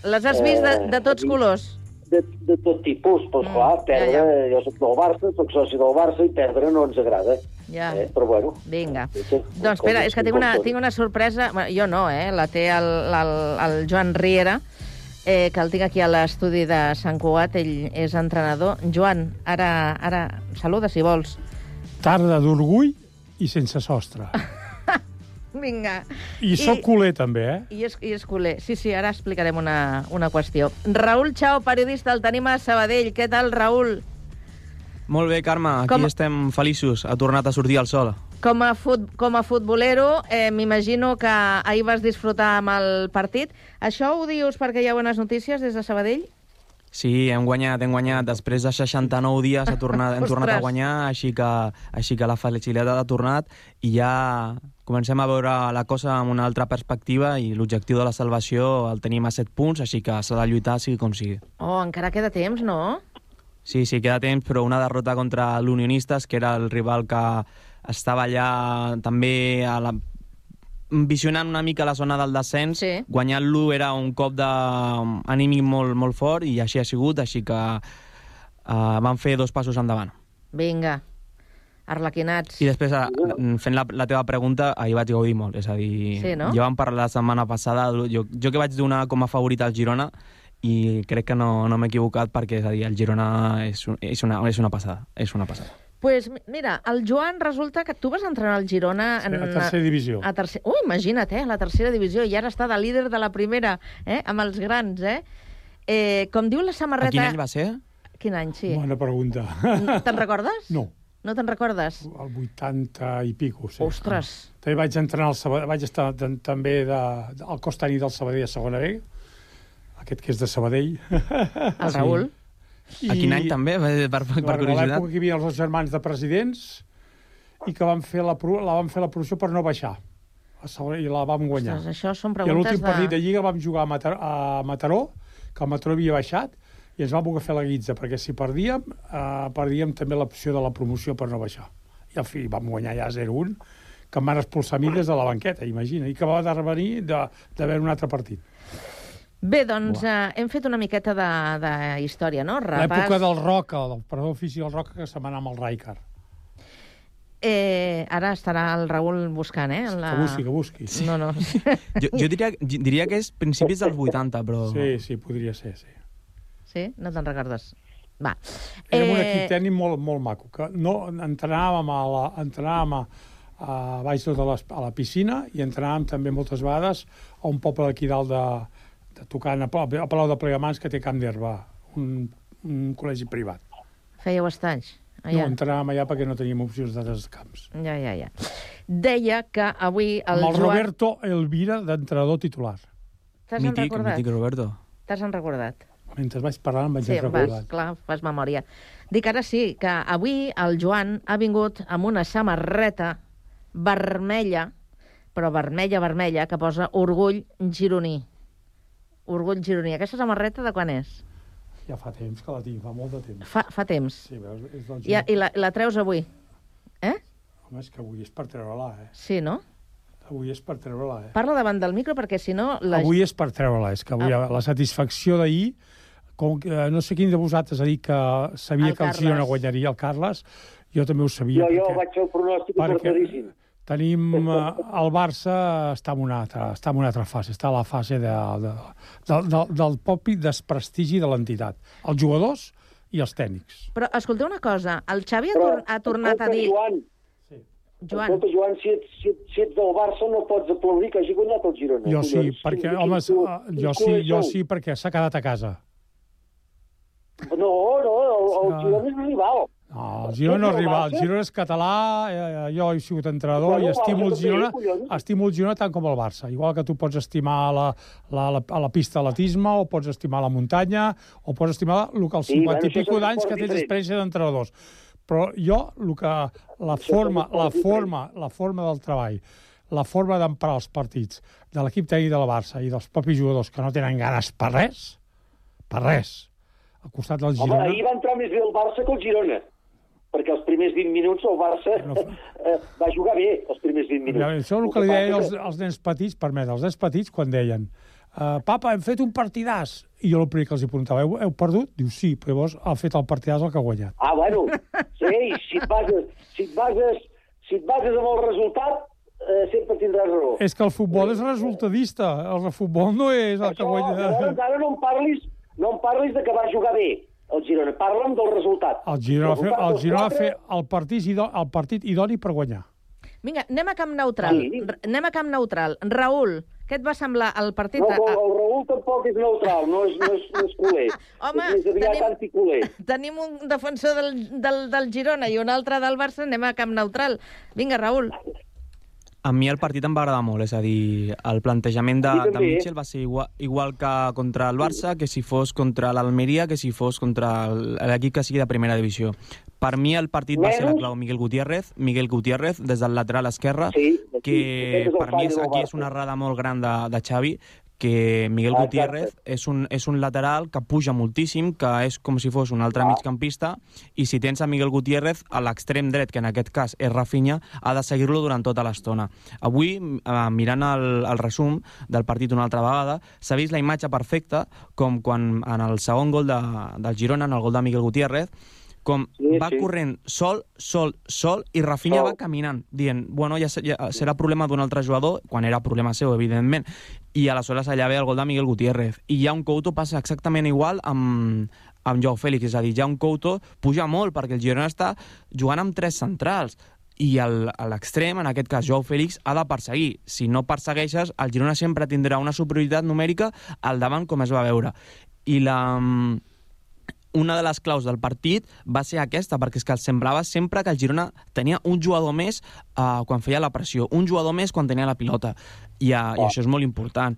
Les has vist de, eh, de tots colors? De, de tot tipus, però, mm, clar, perdre... Ja, ja. Jo soc del Barça, soc soci del Barça, i perdre no ens agrada. Ja. Eh, però, bueno... Vinga. Sí, Doncs espera, és que tinc una, tinc una sorpresa... Bueno, jo no, eh? La té el, el, el Joan Riera, eh, que el tinc aquí a l'estudi de Sant Cugat. Ell és entrenador. Joan, ara, ara saluda, si vols. Tarda d'orgull i sense sostre. Vinga. I sóc culer, també, eh? I és, I és culer. Sí, sí, ara explicarem una, una qüestió. Raül Chao, periodista, el tenim a Sabadell. Què tal, Raül? Molt bé, Carme, aquí Com- Com... estem feliços. Ha tornat a sortir el sol. Com a, fut, com a futbolero, eh, m'imagino que ahir vas disfrutar amb el partit. Això ho dius perquè hi ha bones notícies des de Sabadell? Sí, hem guanyat, hem guanyat. Després de 69 dies ha tornat, hem tornat a guanyar, així que, així que la felicitat ha tornat i ja comencem a veure la cosa amb una altra perspectiva i l'objectiu de la salvació el tenim a 7 punts, així que s'ha de lluitar sigui com sigui. Oh, encara queda temps, no? Sí, sí, queda temps, però una derrota contra l'Unionistes, que era el rival que estava allà també a la visionant una mica la zona del descens, sí. guanyant-lo era un cop d'anímic molt, molt fort i així ha sigut, així que uh, van fer dos passos endavant. Vinga, arlequinats. I després, uh, fent la, la teva pregunta, ahir vaig gaudir molt, és a dir, Sí, no? ja vam parlar la setmana passada, jo, jo que vaig donar com a favorit al Girona, i crec que no, no m'he equivocat perquè, és a dir, el Girona és, un, és, una, és una passada, és una passada. Pues, mira, el Joan resulta que tu vas entrenar el Girona... Sí, a tercera divisió. A tercer... Ui, imagina't, eh, a la tercera divisió, i ara està de líder de la primera, eh, amb els grans, eh? eh com diu la samarreta... A quin any va ser? Quin any, sí. Bona pregunta. Te'n recordes? No. No te'n recordes? El 80 i pico, sí. Ostres. També vaig entrenar al Sabadell, vaig estar també de, de, al costani del Sabadell a segona B, aquest que és de Sabadell. El Raül. A quin any també, per, per, per curiositat? l'època que hi havia els dos germans de presidents i que van fer la, la van fer la promoció per no baixar. I la vam guanyar. Ostres, això són I preguntes l'últim de... partit de Lliga vam jugar a Mataró, a Mataró, que el Mataró havia baixat, i ens vam voler fer la guitza, perquè si perdíem, eh, perdíem també l'opció de la promoció per no baixar. I al fi vam guanyar ja 0-1, que em van expulsar a mi des de la banqueta, imagina, i que va de venir de, de veure un altre partit. Bé, doncs eh, hem fet una miqueta de, de història, no? L'època del Roca, del perdó ofici del Roca, que se m'anà amb el Raikar. Eh, ara estarà el Raül buscant, eh? La... Que busqui, que busqui. No, no. Jo, jo diria, diria que és principis dels 80, però... Sí, sí, podria ser, sí. Sí? No te'n recordes? Va. Érem un Eh, equip tècnic molt, molt maco, que no entrenàvem a, la, entrenàvem a, a baix de les, a la piscina i entrenàvem també moltes vegades a un poble d'aquí dalt de tocant a, Palau- a Palau de Plegamans que té Camp d'Herba, un, un col·legi privat. Fèieu estanys? Ah, no, entrenàvem allà perquè no teníem opcions d'altres camps. Ja, ja, ja. Deia que avui el, Amb el Joan... Roberto Elvira d'entrenador titular. T'has en recordat? Roberto. T'has en recordat? Mentre vaig parlant em vaig Sí, recordar. vas, clar, fas memòria. Dic ara sí, que avui el Joan ha vingut amb una samarreta vermella, però vermella, vermella, que posa orgull gironí. Orgull gironí. Aquesta samarreta de quan és? Ja fa temps que la tinc, fa molt de temps. Fa, fa temps. Sí, veus, és del I, i la, la treus avui? Eh? Home, és que avui és per treure-la, eh? Sí, no? Avui és per treure-la, eh? Parla davant del micro perquè si no... La... Avui és per treure-la, és que avui Ah. la satisfacció d'ahir, com que eh, no sé quin de vosaltres ha dit que sabia El que el. Girona guanyaria el Carles, jo també ho sabia. Jo, jo perquè vaig fer el pronòstic perquè-. Tenim... eh, El Barça està en una altra, està en una altra fase, està a la fase de, de, de, de, del propi desprestigi de l'entitat. Els jugadors i els tècnics. Però escolteu una cosa, el Xavi ha, Però, tor ha tornat a dir... Joan, Joan. Escolta, Joan, si ets, si, ets, si ets del Barça no pots aplaudir que hagi guanyat el Girona. Jo sí, collons. perquè, Quin- home, quin- eh, quin jo sí, jo sí, perquè s'ha quedat a casa. No, no, el, el Ah. Girona és rival. No, el Girona no arriba. el Girona és català, eh, jo he sigut entrenador i estimo el Girona, estimo el Girona tant com el Barça. Igual que tu pots estimar la, la, la, a la pista d'atletisme, o pots estimar la muntanya, o pots estimar el que els Sí, 50 bueno, i pico d'anys que tens experiència d'entrenadors. Però jo, el que, la forma, la forma, la forma del treball, la forma d'emprar els partits de l'equip tècnic de la Barça i dels propis jugadors que no tenen ganes per res, per res, al costat del Home, Girona... ahir va entrar més bé el Barça que el Girona perquè els primers 20 minuts el Barça eh, va jugar bé els primers 20 minuts. Ja, això és el que li deien els, els nens petits, permet, els nens petits quan deien uh, papa, hem fet un partidàs. I jo el primer que els hi preguntava, heu, heu perdut? Diu, sí, però llavors ha fet el partidàs el que ha guanyat. Ah, bueno, sí, si et bases, si et bases, si et bases amb el resultat, eh, sempre tindràs raó. És que el futbol és resultadista, el futbol no és el que Això, guanya... llavors, ara no em parlis, no em parlis de que va jugar bé el Girona, parla'm del resultat. El Girona, fer, resultat el Girona va quatre- fer el partit, ido, el partit idoni per guanyar. Vinga, anem a camp neutral. Sí. Anem a camp neutral. Raül, què et va semblar el partit? No, el, el Raül tampoc és neutral, no és, no és, no és culer. Home, és més aviat tenim- anticuler. Tenim un defensor del, del, del Girona i un altre del Barça, anem a camp neutral. Vinga, Raül. A mi el partit em va agradar molt, és a dir, el plantejament de, de. Mitchell va ser igual, igual que contra el Barça, que si fos contra l'Almeria, que si fos contra l'equip que sigui de primera divisió. Per mi el partit va ser la clau Miguel Gutiérrez, Miguel Gutiérrez des del lateral esquerre, Sí, que és el per mi és, aquí és una errada molt gran de, de Xavi, que Miguel Ah, Gutiérrez és un, és un lateral que puja moltíssim, que és com si fos un altre Ah. migcampista, i si tens a Miguel Gutiérrez a l'extrem dret, que en aquest cas és Rafinha, ha de seguir-lo durant tota l'estona. Avui, eh, mirant el, el resum del partit una altra vegada, s'ha vist la imatge perfecta, com quan en el segon gol de, del Girona, en el gol de Miguel Gutiérrez, com Sí, va sí. corrent sol, sol, sol, i Rafinha Sol. va caminant, dient, bueno, ja, ja serà problema d'un altre jugador, quan era problema seu, evidentment, i aleshores allà ve el gol de Miguel Gutiérrez. I ja un Couto passa exactament igual amb, amb Joao Fèlix, és a dir, ja un Couto puja molt, perquè el Girona està jugant amb tres centrals, i el, a l'extrem, en aquest cas Joao Fèlix, ha de perseguir. Si no persegueixes, el Girona sempre tindrà una superioritat numèrica al davant, com es va veure. I la, una de les claus del partit va ser aquesta, perquè és que semblava sempre que el Girona tenia un jugador més uh, quan feia la pressió, un jugador més quan tenia la pilota, i, uh, i això és molt important.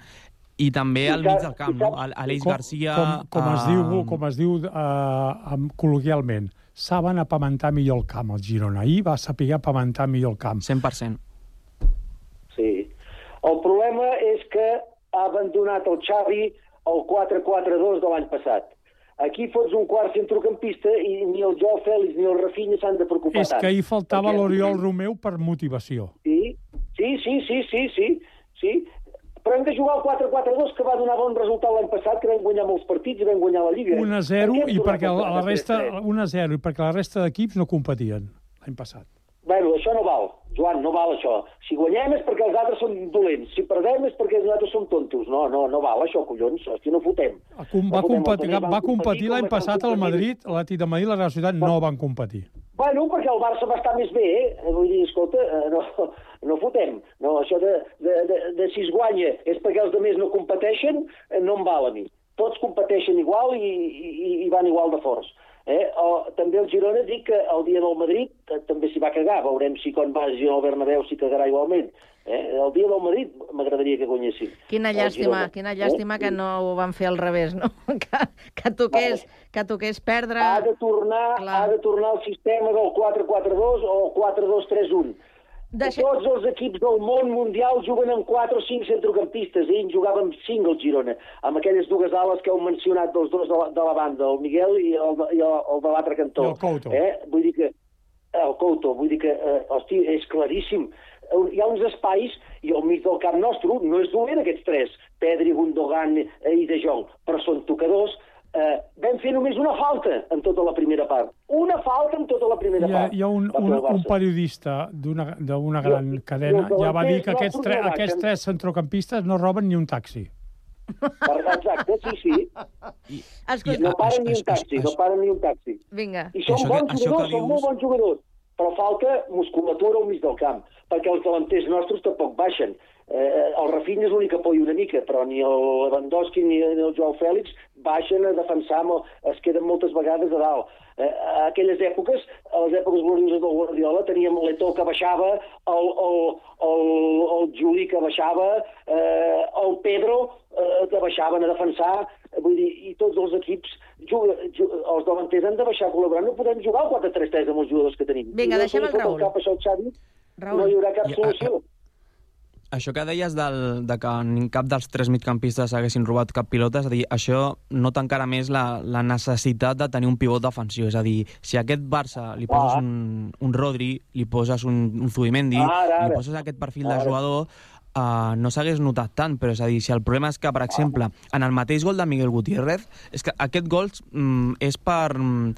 I també al mig del camp, no? Aleix Garcia... Com, com, es eh, diu, com es diu uh, col·loquialment, saben apamentar millor el camp, el Girona. Ahir va saber apamentar millor el camp. 100%. Sí. El problema és que ha abandonat el Xavi el 4-4-2 de l'any passat. Aquí fots un quart centrocampista i ni el Joao Fèlix ni el Rafinha s'han de preocupar És tant. que ahir faltava Perquè- l'Oriol Romeu per motivació. Sí, sí, sí, sí, sí, sí, sí. Però hem de jugar al 4-4-2 que va donar bon resultat l'any passat, que vam guanyar molts partits i vam guanyar la Lliga. 1 a 0 i perquè la, la resta 1 a 0 i perquè la resta d'equips no competien l'any passat. Bueno, això no val, Joan, no val això. Si guanyem és perquè els altres són dolents, si perdem és perquè els altres són tontos. No, no, no val això, collons, hòstia, no fotem. Va, va, No fotem, competir, va competir com l'any passat al. Madrid, l'Atlètic de Madrid i la Real Societat no van competir. Bueno, perquè el Barça va estar més bé, eh? Vull dir, escolta, eh, no, no fotem. No, això de, de, de, de si es guanya és perquè els altres no competeixen, eh, no em val a mi. Tots competeixen igual i, i, i van igual de forts. Eh? O, també el Girona dic que el dia del Madrid eh, també s'hi va cagar. Veurem si quan vagi al Bernabéu s'hi cagarà igualment. Eh? El dia del Madrid m'agradaria que guanyessin. Quina El llàstima, quina llàstima que no ho van fer al revés, no? Que, que, toqués, que toqués perdre... ha de tornar, ha de tornar al sistema del 4-4-2 o 4-2-3-1. Deixa... Tots els equips del món mundial juguen amb 4 o 5 centrocampistes. Ell en jugava amb 5 el Girona, amb aquelles dues ales que heu mencionat dels dos de la, de la banda, el Miguel i el, i el, el de l'altre cantó. I el Couto. Eh? Vull dir que el Couto, vull dir que, eh, hosti, és claríssim. Hi ha uns espais, i al mig del camp nostre no és dolent aquests tres, Pedri, Gundogan eh, i De Jong, però són tocadors. Eh, vam fer només una falta en tota la primera part. Una falta en tota la primera Hi ha, part. hi ha un, un, un periodista d'una d'una gran I- i cadena els ja va dir que aquests, tre, aquests tres centrocampistes no roben ni un taxi. Exacte, sí, sí. Escolta, No paren ni un taxi, no paren ni un taxi. Vinga. I són bons jugadors, són dius- molt bons jugadors, però falta musculatura al mig del camp, perquè els delanters nostres tampoc baixen. Eh, el Rafinha és l'únic que apoya una mica, però ni el Lewandowski ni el Joao Fèlix baixen a defensar, es queden moltes vegades a dalt. Eh, a aquelles èpoques, a les èpoques glorioses del Guardiola, teníem l'Eto que baixava, el, el, el, el Juli que baixava, eh, el Pedro eh, que baixaven a defensar, vull dir, i tots els equips, juga, juga, els davanters han de baixar a col·laborar, no podem jugar al 4-3-3 amb els jugadors que tenim. Vinga, no deixem el Raül. Cap, això, Xavi, Raül. no hi haurà cap solució. Això que deies del, de que ni cap dels tres migcampistes haguessin robat cap pilota, és a dir, això nota encara més la, la necessitat de tenir un pivot defensiu. És a dir, si a aquest Barça li poses Ah. un, un Rodri, li poses un, un Zubimendi, Ara, ara. li poses aquest perfil de Ara. jugador, uh, no s'hagués notat tant, però és a dir, si el problema és que, per exemple, en el mateix gol de Miguel Gutiérrez, és que aquest gol mm, és per... Mm,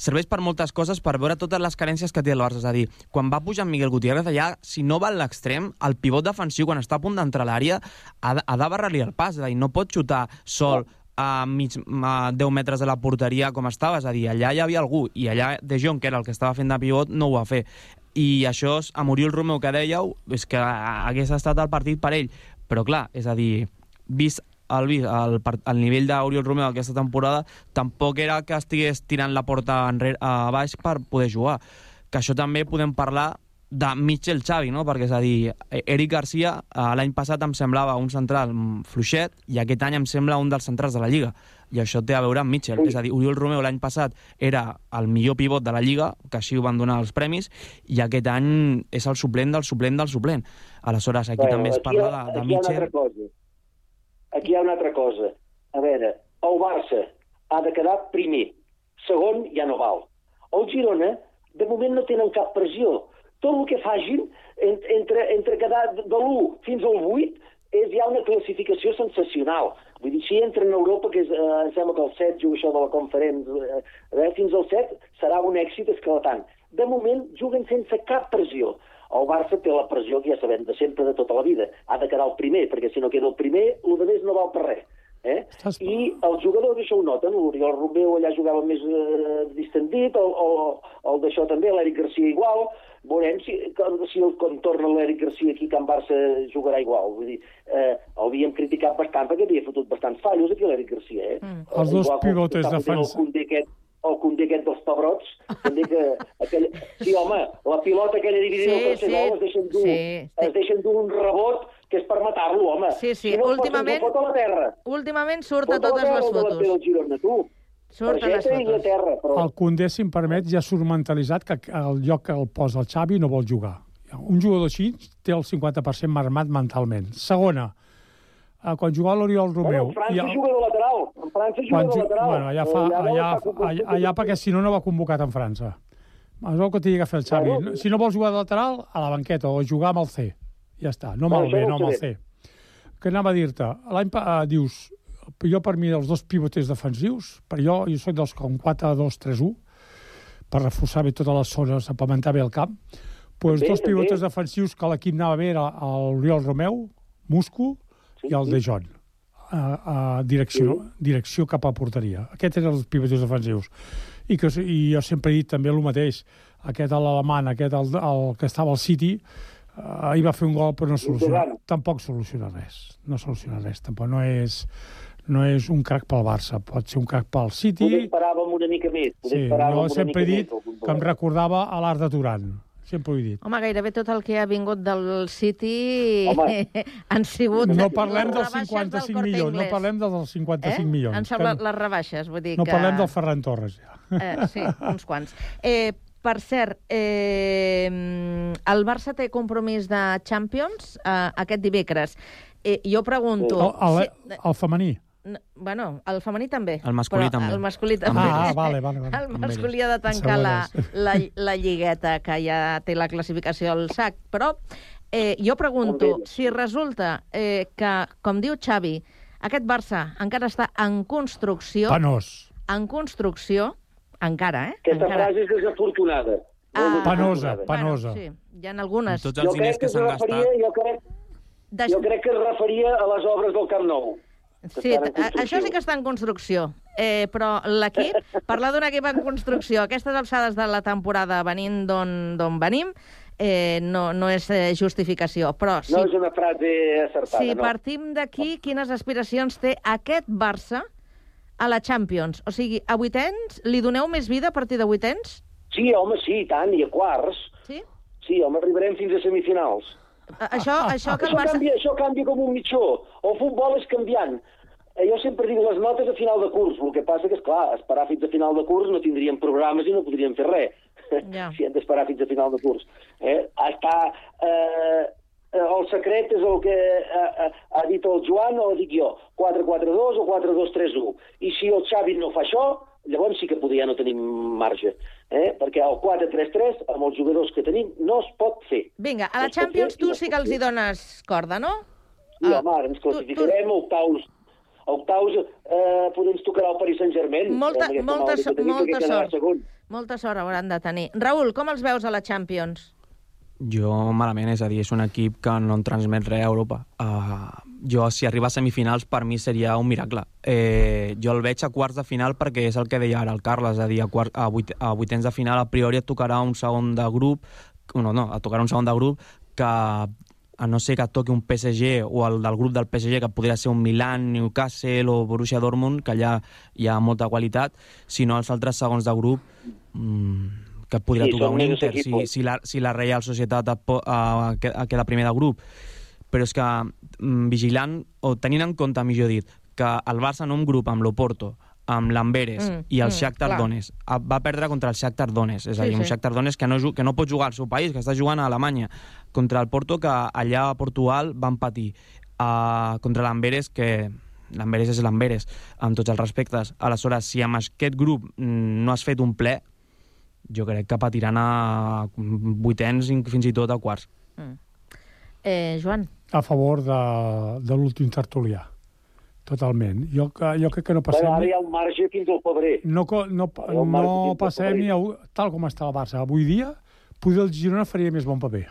serveix per moltes coses per veure totes les carències que té el Barça. És a dir, quan va pujar Miguel Gutiérrez, allà, si no va a l'extrem, el pivot defensiu, quan està a punt d'entrar a l'àrea, ha, de- ha de barrar-li el pas. És a dir, no pot xutar sol a, mig, a 10 metres de la porteria com estava. És a dir, allà hi havia algú, i allà De Jong, que era el que estava fent de pivot, no ho va fer. I això, a Muriel Romeu, que dèieu, és que hagués estat el partit per ell. Però clar, és a dir, vist el, el, el nivell d'Oriol Romeu aquesta temporada tampoc era que estigués tirant la porta enrere, a baix per poder jugar. Que això també podem parlar de Mitchell Xavi, no? perquè és a dir, Eric Garcia eh, l'any passat em semblava un central mm, fluixet i aquest any em sembla un dels centrals de la Lliga i això té a veure amb Mitchell, és a dir, Oriol Romeu l'any passat era el millor pivot de la Lliga, que així ho van donar els premis i aquest any és el suplent del suplent del suplent. Aleshores, aquí Bueno, també es parla de, de aquí Mitchell. Aquí hi ha una altra cosa. A veure, el Barça ha de quedar primer. Segon ja no val. El Girona, de moment no tenen cap pressió. Tot el que facin, en- entre, entre quedar de l'1 fins al 8, és ja una classificació sensacional. Vull dir, si entren a Europa, que és, eh, em sembla que el 7 juga això de la conferència, eh, fins al 7 serà un èxit esclatant. De moment juguen sense cap pressió. El Barça té la pressió que ja sabem de sempre, de tota la vida. Ha de quedar el primer, perquè si no queda el primer, el de més no val per res. Eh? I els jugadors això ho noten, l'Oriol Romeu allà jugava més eh, distendit, el, el, el d'això també, l'Eric Garcia igual, veurem si, si el, quan torna l'Eric Garcia aquí, Can Barça jugarà igual. Vull dir, eh, el havíem criticat bastant perquè havia fotut bastants fallos aquí l'Eric Garcia. Eh? Mm. Els dos Igual pivotes fotent defensa- El Condé aquest, el Condé aquest dels pebrots, també que... Aquell... Sí, home, la pilota aquella dividida Sí, sí, gol es deixen dur, sí, es deixen dur un rebot que és per matar-lo, home. Sí, sí, Si no últimament- Fot, fot a la terra. Últimament surt Fot a totes la les fotos. del Girona, tu. Surt a les a fotos. terra, però... El Condé, si em permet, ja surt mentalitzat que el lloc que el posa el Xavi no vol jugar. Un jugador així té el 50% marmat mentalment. Segona, eh, quan jugava l'Oriol Romeu... Bueno, França el- juga de lateral. En França juga quan de lateral. Bueno, allà, fa, Allà allà, allà, allà perquè si no, no va convocat en França. És el que t'hi que fer el Xavi. Bueno. Si no vols jugar de lateral, a la banqueta, o jugar amb el C. Ja està, no amb el B, no amb el. C. Què anava a dir-te? L'any eh, dius, jo per mi els dos pivotes defensius, per jo, jo soc dels com 4-2-3-1, per reforçar bé totes les zones, apamentar bé el camp, pues També, dos pivotes defensius que l'equip anava bé era l'Oriol Romeu, Musco i el De Jong a, a direcció, direcció cap a porteria. Aquests eren els pivots defensius. I, que, I jo sempre he dit també el mateix. Aquest, l'alemany, aquest, el, el que estava al City, eh, ahir va fer un gol però no soluciona, tampoc soluciona res. No soluciona res. Tampoc no és, no és un crac pel Barça. Pot ser un crac pel City. Poder esperàvem una mica més. Poder Sí, jo sempre he dit que em recordava a l'art de Turan. Sempre ho he dit. Home, gairebé tot el que ha vingut del City Home. han sigut... No parlem dels rebaixes 55 Corte milions, no parlem dels 55 eh? milions. Han semblat Que- les rebaixes, vull dir No que... parlem del Ferran Torres, ja. Eh, sí, uns quants. Eh, per cert, eh, el Barça té compromís de Champions eh, aquest dimecres. Eh, jo pregunto... El, el, el femení. Bueno, el femení també. El masculí però també. El masculí també. Ah, vale, vale, vale. El masculí ha de tancar la, la, la lligueta, que ja té la classificació al sac. Però eh, jo pregunto, si resulta eh, que, com diu Xavi, aquest Barça encara està en construcció... Penós. En construcció, encara, eh? Aquesta encara. frase és desafortunada. Ah. Penosa, desafortunada. penosa. Sí, hi ha algunes. Tots els Jo diners crec que que s'han gastat... jo crec, jo crec que es referia a les obres del Camp Nou. Sí, això sí que està en construcció. Eh, però l'equip, parlar d'un equip en construcció aquestes alçades de la temporada venint d'on d'on venim, eh, no, no és eh, justificació. Però si, No és una frase acertada, si no. partim d'aquí, quines aspiracions té aquest Barça a la Champions? O sigui, a vuitens, li doneu més vida a partir de vuitens? Sí, home, sí, i tant, i a quarts. Sí? Sí, home, arribarem fins a semifinals. Això, això que el això, Barça... canvia, això canvia com un mitjó. El futbol és canviant. Eh, Jo sempre dic les notes a final de curs. El que passa que, és clar, esperar fins a final de curs no tindríem programes i no podríem fer res. Ja. si hem d'esperar fins a final de curs. Eh? Està, eh, eh, el secret és el que eh, eh, ha dit el Joan o dic jo, 4-4-2 o 4-2-3-1. I si el Xavi no fa això, llavors sí que poder ja no tenim marge. Eh? Perquè el 4-3-3, amb els jugadors que tenim, no es pot fer. Vinga, a la No Champions fer tu sí que els hi dones corda, no? I, home, ara ens classificarem a octaus. A octaus eh, podem tocarà el Paris Saint-Germain. Molta, aquesta molta, so, tenim, molta sort. Molta sort hauran de tenir. Raül, com els veus a la Champions? Jo malament, és a dir, és un equip que no en transmet res a Europa. Uh, jo, si arriba a semifinals, per mi seria un miracle. Eh, jo el veig a quarts de final perquè és el que deia ara el Carles, és a dir, a, quart, a, vuit, a vuitens de final a priori et tocarà un segon de grup, no, no, et tocarà un segon de grup que a no ser que et toqui un PSG o el del grup del PSG, que podria ser un Milan, Newcastle o Borussia Dortmund, que allà hi ha molta qualitat, sinó els altres segons de grup mmm, que et podria Sí, tocar un Inter, si, si, la, si la Real Societat et po, uh, queda primer de grup. Però és que mm, vigilant, o tenint en compte, millor dit, que el Barça en un grup amb l'Oporto, amb l'Amberes Mm, i el mm, Shakhtar clar. Donetsk a- va perdre contra el Shakhtar Donetsk, és a Sí, dir, un sí. Shakhtar Donetsk que no, que no pot jugar al seu país, que està jugant a Alemanya, contra el Porto, que allà a Portugal van patir, uh, contra l'Amberes, que l'Amberes és l'Amberes, amb tots els respectes. Aleshores, si amb aquest grup mm, no has fet un ple, jo crec que patiran a vuitens fins i tot a quarts. Eh, Joan? A favor de, de l'últim tertulià. Totalment. Jo, que- jo crec que no passem... Bueno, ara hi ha un marge fins al febrer. no, no, no al passem ni a, tal com està el Barça avui dia, poder el Girona faria més bon paper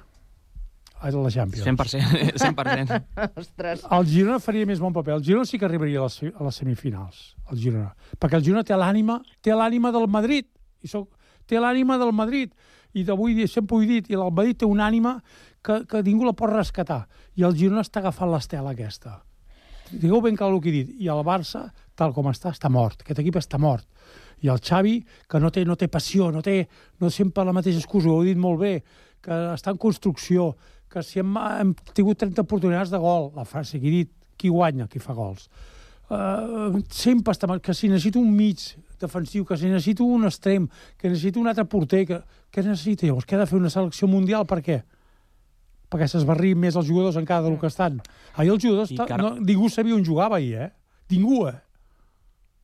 a la Champions. 100%. 100%. Ostres. El Girona faria més bon paper. El Girona sí que arribaria a les, a les semifinals, el Girona. Perquè el Girona té l'ànima té l'ànima del Madrid. I soc, té l'ànima del Madrid. I d'avui dia sempre ho he dit, i el Madrid té una ànima que, que ningú la pot rescatar. I el Girona està agafant l'estela aquesta. Digueu ben clar el que he dit. I el Barça, tal com està, està mort. Aquest equip està mort. I el Xavi, que no té, no té passió, no té no sempre la mateixa excusa, ho heu dit molt bé, que està en construcció, que si hem, hem tingut 30 oportunitats de gol, la frase que he dit, qui guanya, qui fa gols. Uh, sempre està mal, que si necessito un mig defensiu, que si necessito un extrem, que necessito un altre porter, que, què necessita llavors? Què ha de fer una selecció mundial? Per què? Perquè s'esbarrin més els jugadors encara del que estan. Ahir els jugadors, Car- no, ningú sabia on jugava ahir, eh? Ningú, eh?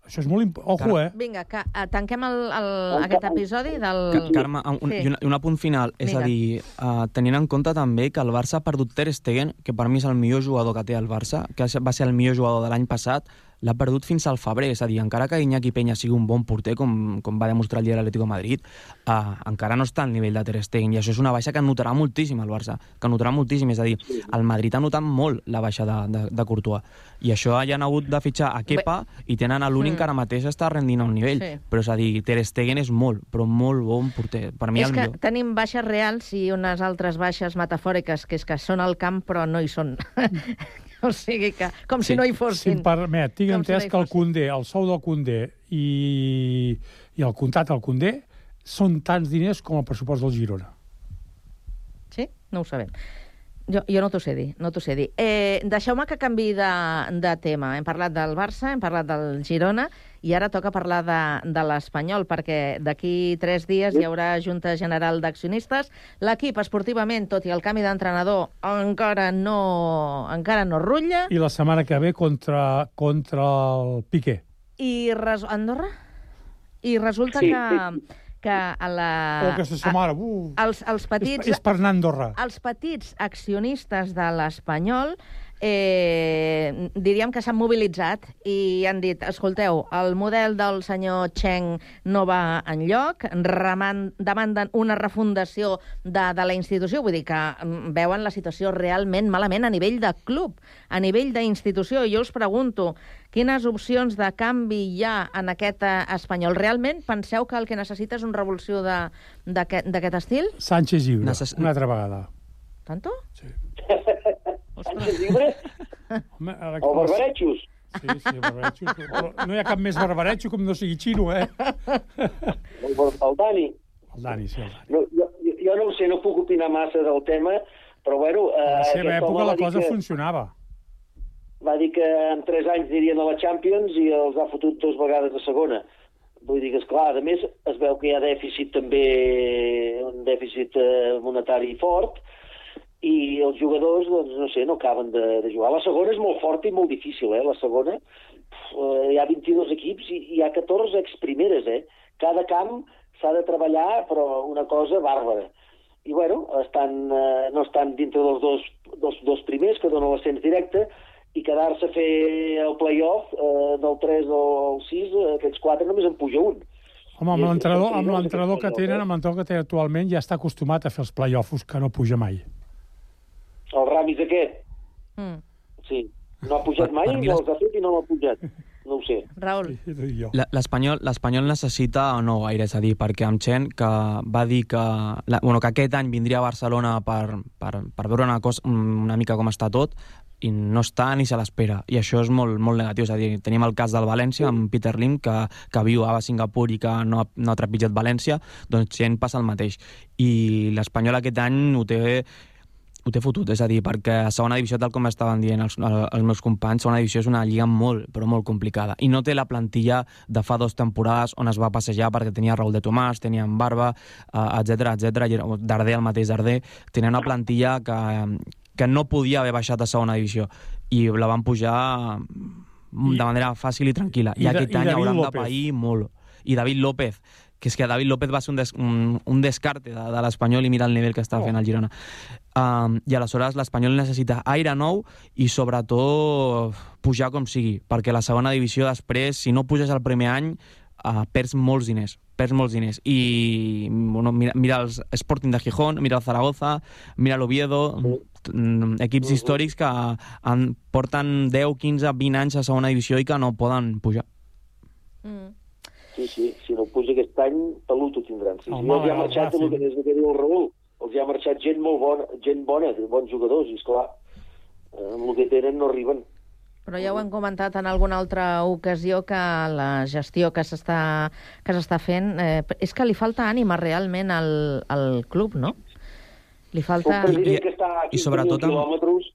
Això és molt... Imp... Ojo, eh? Vinga, que uh, tanquem el, el, aquest episodi del... Ca- Carme, un, Sí. i, una, i un apunt final. És Vinga. a dir, uh, tenint en compte també que el Barça ha perdut Ter Stegen, que per mi és el millor jugador que té el Barça, que va ser el millor jugador de l'any passat, l'ha perdut fins al febrer. És a dir, encara que Iñaki Peña sigui un bon porter, com, com va demostrar el dia de l'Atlético de Madrid, uh, encara no està al nivell de Ter Stegen. I això és una baixa que notarà moltíssim el Barça, que notarà moltíssim. És a dir, el Madrid ha notat molt la baixa de, de, de Courtois. I això ja han hagut de fitxar a Kepa i tenen a l'únic Mm. que ara mateix està rendint a un nivell. Sí. Però és a dir, Ter Stegen és molt, però molt bon porter. Per mi és el que millor. tenim baixes reals i unes altres baixes metafòriques, que és que són al camp però no hi són. o sigui que, com si no hi Si fossin. em permet, tinc Com si no entès que el. Condé, el sou del Condé i, i el comptat al Condé són tants diners com el pressupost del Girona. Sí? No ho sabem. Jo, jo no t'ho sé dir, no t'ho sé dir. Eh, Deixeu-me que canvi de, de tema. Hem parlat del Barça, hem parlat del Girona, i ara toca parlar de, de l'Espanyol, perquè d'aquí tres dies hi haurà Junta General d'Accionistes. L'equip, esportivament, tot i el canvi d'entrenador, encara no, encara no rutlla. I la setmana que ve contra, contra el Piqué. I res... Andorra? I resulta Sí, que, que a la... Aquesta setmana, uh. els, els petits... És, és per anar a Andorra. Els petits accionistes de l'Espanyol eh, diríem que s'han mobilitzat i han dit, escolteu, el model del senyor Cheng no va enlloc, reman, demanden una refundació de, de la institució, vull dir que mm, veuen la situació realment malament a nivell de club, a nivell d'institució. I jo us pregunto, quines opcions de canvi hi ha en aquest eh, espanyol? Realment penseu que el que necessita és una revolució de- d'aquest d'aquest estil? Sánchez lliure, Necess- una altra vegada. Tanto? Sánchez lliure Home, ara, o barbarejos. Sí, sí, barbaretxo. Però no hi ha cap més barbaretxo com no sigui xino, eh? El, el Dani. El Dani, sí, el Dani. No, jo, jo- jo no ho sé, no puc opinar massa del tema, però bueno... A la Eh, seva aquest home època la cosa que, funcionava. Va dir que en 3 anys anirien a la Champions i els ha fotut dos vegades a segona. Vull dir que, esclar, a més, es veu que hi ha dèficit també, un dèficit eh, monetari fort, i els jugadors, doncs, no sé, no acaben de, de jugar. La segona és molt forta i molt difícil, eh? La segona, pf, eh, hi ha 22 equips i hi ha 14 exprimeres, eh? Cada camp s'ha de treballar, però una cosa bàrbara. I, bueno, estan, eh, no estan dintre dels dos, dels dos primers, que donen l'ascens directe, i quedar-se a fer el play-off eh, del 3 al 6, eh, aquests quatre només en puja un. Home, amb l'entrenador que tenen, amb l'entrenador que tenen actualment, ja està acostumat a fer els play-offs, que no puja mai. El Ramis aquest, Mm. sí. No ha pujat mai, per no els ha fet i no l'ha pujat. No ho sé. Raül. La- L'Espanyol l'Espanyol necessita no gaire, és a dir, perquè amb Chen, que va dir que, la, bueno, que aquest any vindria a Barcelona per, per, per veure una, cosa, una mica com està tot, i no està ni se l'espera. I això és molt, molt negatiu. És a dir, tenim el cas del València amb Peter Lim, que, que viu a Singapur i que no ha, no ha trepitjat València, doncs Chen passa el mateix. I l'Espanyol aquest any ho té ho té fotut, és a dir, perquè a segona divisió, tal com estaven dient els, els meus companys, segona divisió és una lliga molt, però molt complicada. I no té la plantilla de fa dues temporades on es va passejar perquè tenia Raúl de Tomàs, tenia en Barba, etc etc. Darder, el mateix Darder. Tenia una plantilla que, que no podia haver baixat a segona divisió i la van pujar de manera fàcil i tranquil·la. I, I aquest i any David hauran López. de pair molt. I David López, que és que David López va ser un, des, un, un descarte de, de l'Espanyol i mira el nivell que està fent el Girona. Um, I aleshores l'Espanyol necessita aire nou i sobretot pujar com sigui, perquè la segona divisió després, si no puges el primer any, uh, perds molts diners perds molts diners i bueno, mira, mira el Sporting de Gijón, mira el Zaragoza, mira l'Oviedo mm, equips històrics que han, porten 10, 15, 20 anys a segona divisió i que no poden pujar. Sí, sí, si no puja aquest any, pelut ho tindran. Sí, Home, els hi ha el marxat, el que, és el que diu el Raül, els hi ha marxat gent molt bona, gent bona, bons jugadors, i esclar, amb el que tenen no arriben. Però ja ho hem comentat en alguna altra ocasió que la gestió que s'està que s'està fent eh, és que li falta ànima realment al, al club, no? Li falta... Un president que està a i sobretot 15.000 amb- quilòmetres,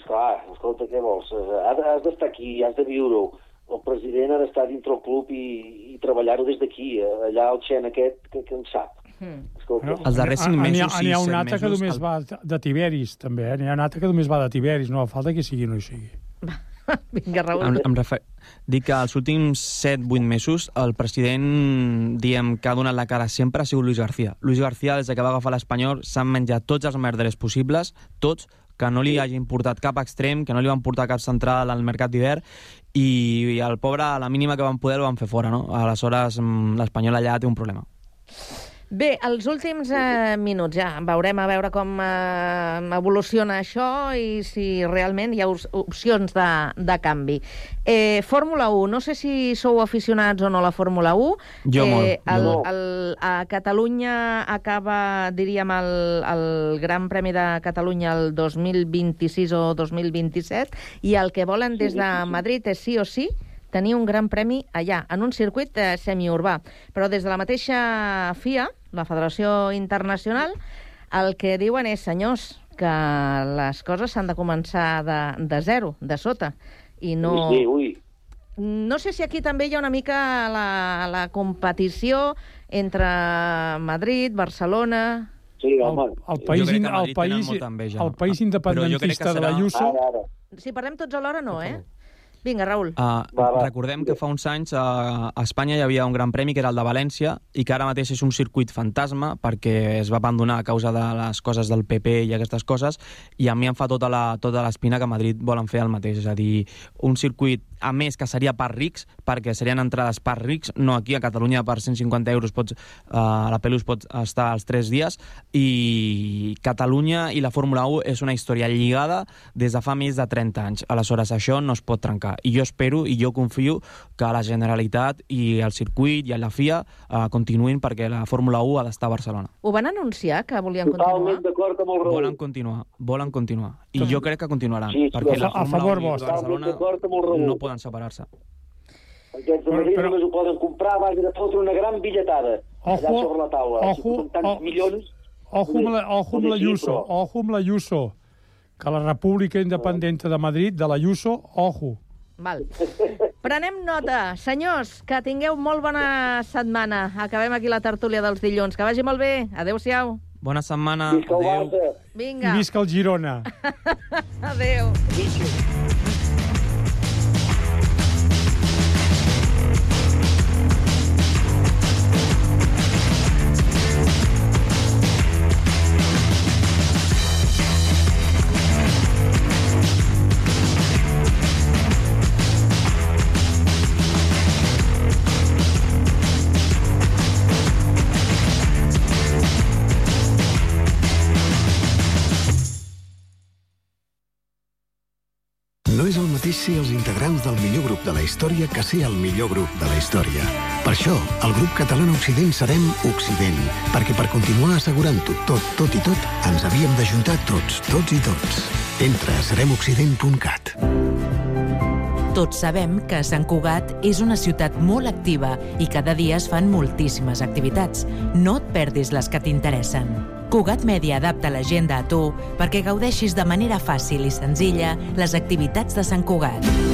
esclar, escolta, què vols? Has, has d'estar aquí, has de viure-ho. El president ha d'estar dintre el club i, i treballar-ho des d'aquí. eh, Allà el xen aquest, que, que en sap. Escolta. Els darrers cinc mesos, n'hi ha sis, un altre que només el- va de Tiberis, també. Eh? N'hi ha un altre que només va de Tiberis, no fa falta que sigui o no hi sigui. Vinga, Raül. Em, em refer... Dic que els últims 7-8 mesos el president, diem, que ha donat la cara sempre ha sigut Luis García. Luis García, des de que va agafar l'Espanyol, s'han menjat tots els merders possibles, tots, que no li hagi importat cap extrem, que no li van portar cap central al mercat d'hivern, i, i el pobre, a la mínima que van poder, el van fer fora, no? Aleshores, mm, l'Espanyol allà té un problema. Bé, els últims eh, minuts ja veurem a veure com eh, evoluciona això i si realment hi ha op- opcions de, de canvi. Eh, Fórmula 1, no sé si sou aficionats o no a la Fórmula 1. Jo molt, Eh, jo el, molt. el, a Catalunya acaba, diríem, el, el Gran Premi de Catalunya el 2026 o 2027 i el que volen des de Madrid és sí o sí tenir un gran premi allà, en un circuit eh, semiurbà. Però des de la mateixa FIA, la Federació Internacional, el que diuen és, senyors, que les coses s'han de començar de, de zero, de sota, i no... Ui, ui. No sé si aquí també hi ha una mica la, la competició entre Madrid, Barcelona... Sí, home. El país, el país, el país crec que independentista de serà- l'Ayuso... Ara, ara. Si parlem tots alhora, no, eh? Vinga, Raül. Uh, recordem que fa uns anys uh, a Espanya hi havia un gran premi que era el de València i que ara mateix és un circuit fantasma perquè es va abandonar a causa de les coses del PP i aquestes coses i a mi em fa tota la tota l'espina que a Madrid volen fer el mateix, és a dir, un circuit a més que seria per rics, perquè serien entrades per rics, no aquí a Catalunya per 150 euros pots, uh, la Pelus pot estar els 3 dies i Catalunya i la Fórmula 1 és una història lligada des de fa més de 30 anys. Aleshores, això no es pot trencar. I jo espero i jo confio que la Generalitat i el circuit i la FIA uh, continuïn perquè la Fórmula 1 ha d'estar a Barcelona. Ho van anunciar, que volien Totalment continuar? d'acord amb el Raül. Volen continuar, volen continuar. I jo crec que continuaran, Sí, sí, perquè la a Fórmula favor 1 i vostre. Barcelona no poden separar-se. Aquests de Madrid només ho poden comprar a base de fotre una gran billetada allà Ojo, sobre la taula. ojo, si tants o- milions... Ojo amb, la, ojo amb la Ayuso, ojo amb la Ayuso, que la República Independente de Madrid, de la Ayuso, ojo. Val. Prenem nota. Senyors, que tingueu molt bona setmana. Acabem aquí la tertúlia dels dilluns. Que vagi molt bé. Adéu-siau. Bona setmana. Adéu. Vinga. I visca el Girona. Adéu. Història que ser el millor grup de la història. Per això, el grup català Occident serem Occident, perquè per continuar assegurant-ho tot, tot i tot, ens havíem d'ajuntar tots, tots i tots. Entra a seremoccident.cat. Tots sabem que Sant Cugat és una ciutat molt activa i cada dia es fan moltíssimes activitats. No et perdis les que t'interessen. Cugat Mèdia adapta l'agenda a tu perquè gaudeixis de manera fàcil i senzilla les activitats de Sant Cugat.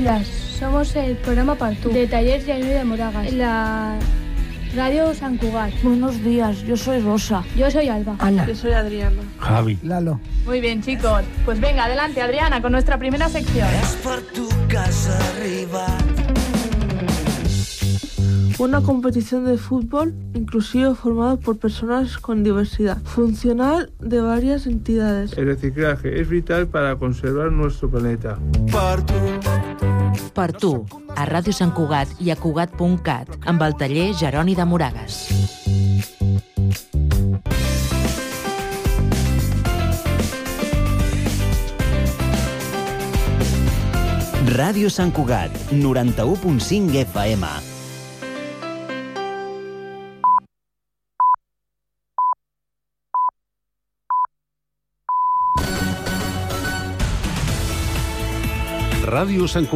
días. Somos el programa Partú de Talleres Jaime de Moragas, en la radio San Cugat. Buenos días, yo soy Rosa. Yo soy Alba. Ana. Yo soy Adriana. Javi. Lalo. Muy bien, chicos. Pues venga, adelante, Adriana, con nuestra primera sección. per tu que has arribat. Una competición de fútbol inclusivo formada por personas con diversidad funcional de varias entidades. El reciclaje es vital para conservar nuestro planeta. Per tu, a Ràdio Sant Cugat i a Cugat.cat, amb el taller Jeroni de Moragas. Ràdio Sant Cugat, 91.5 FM. Ràdio Sant Cugat.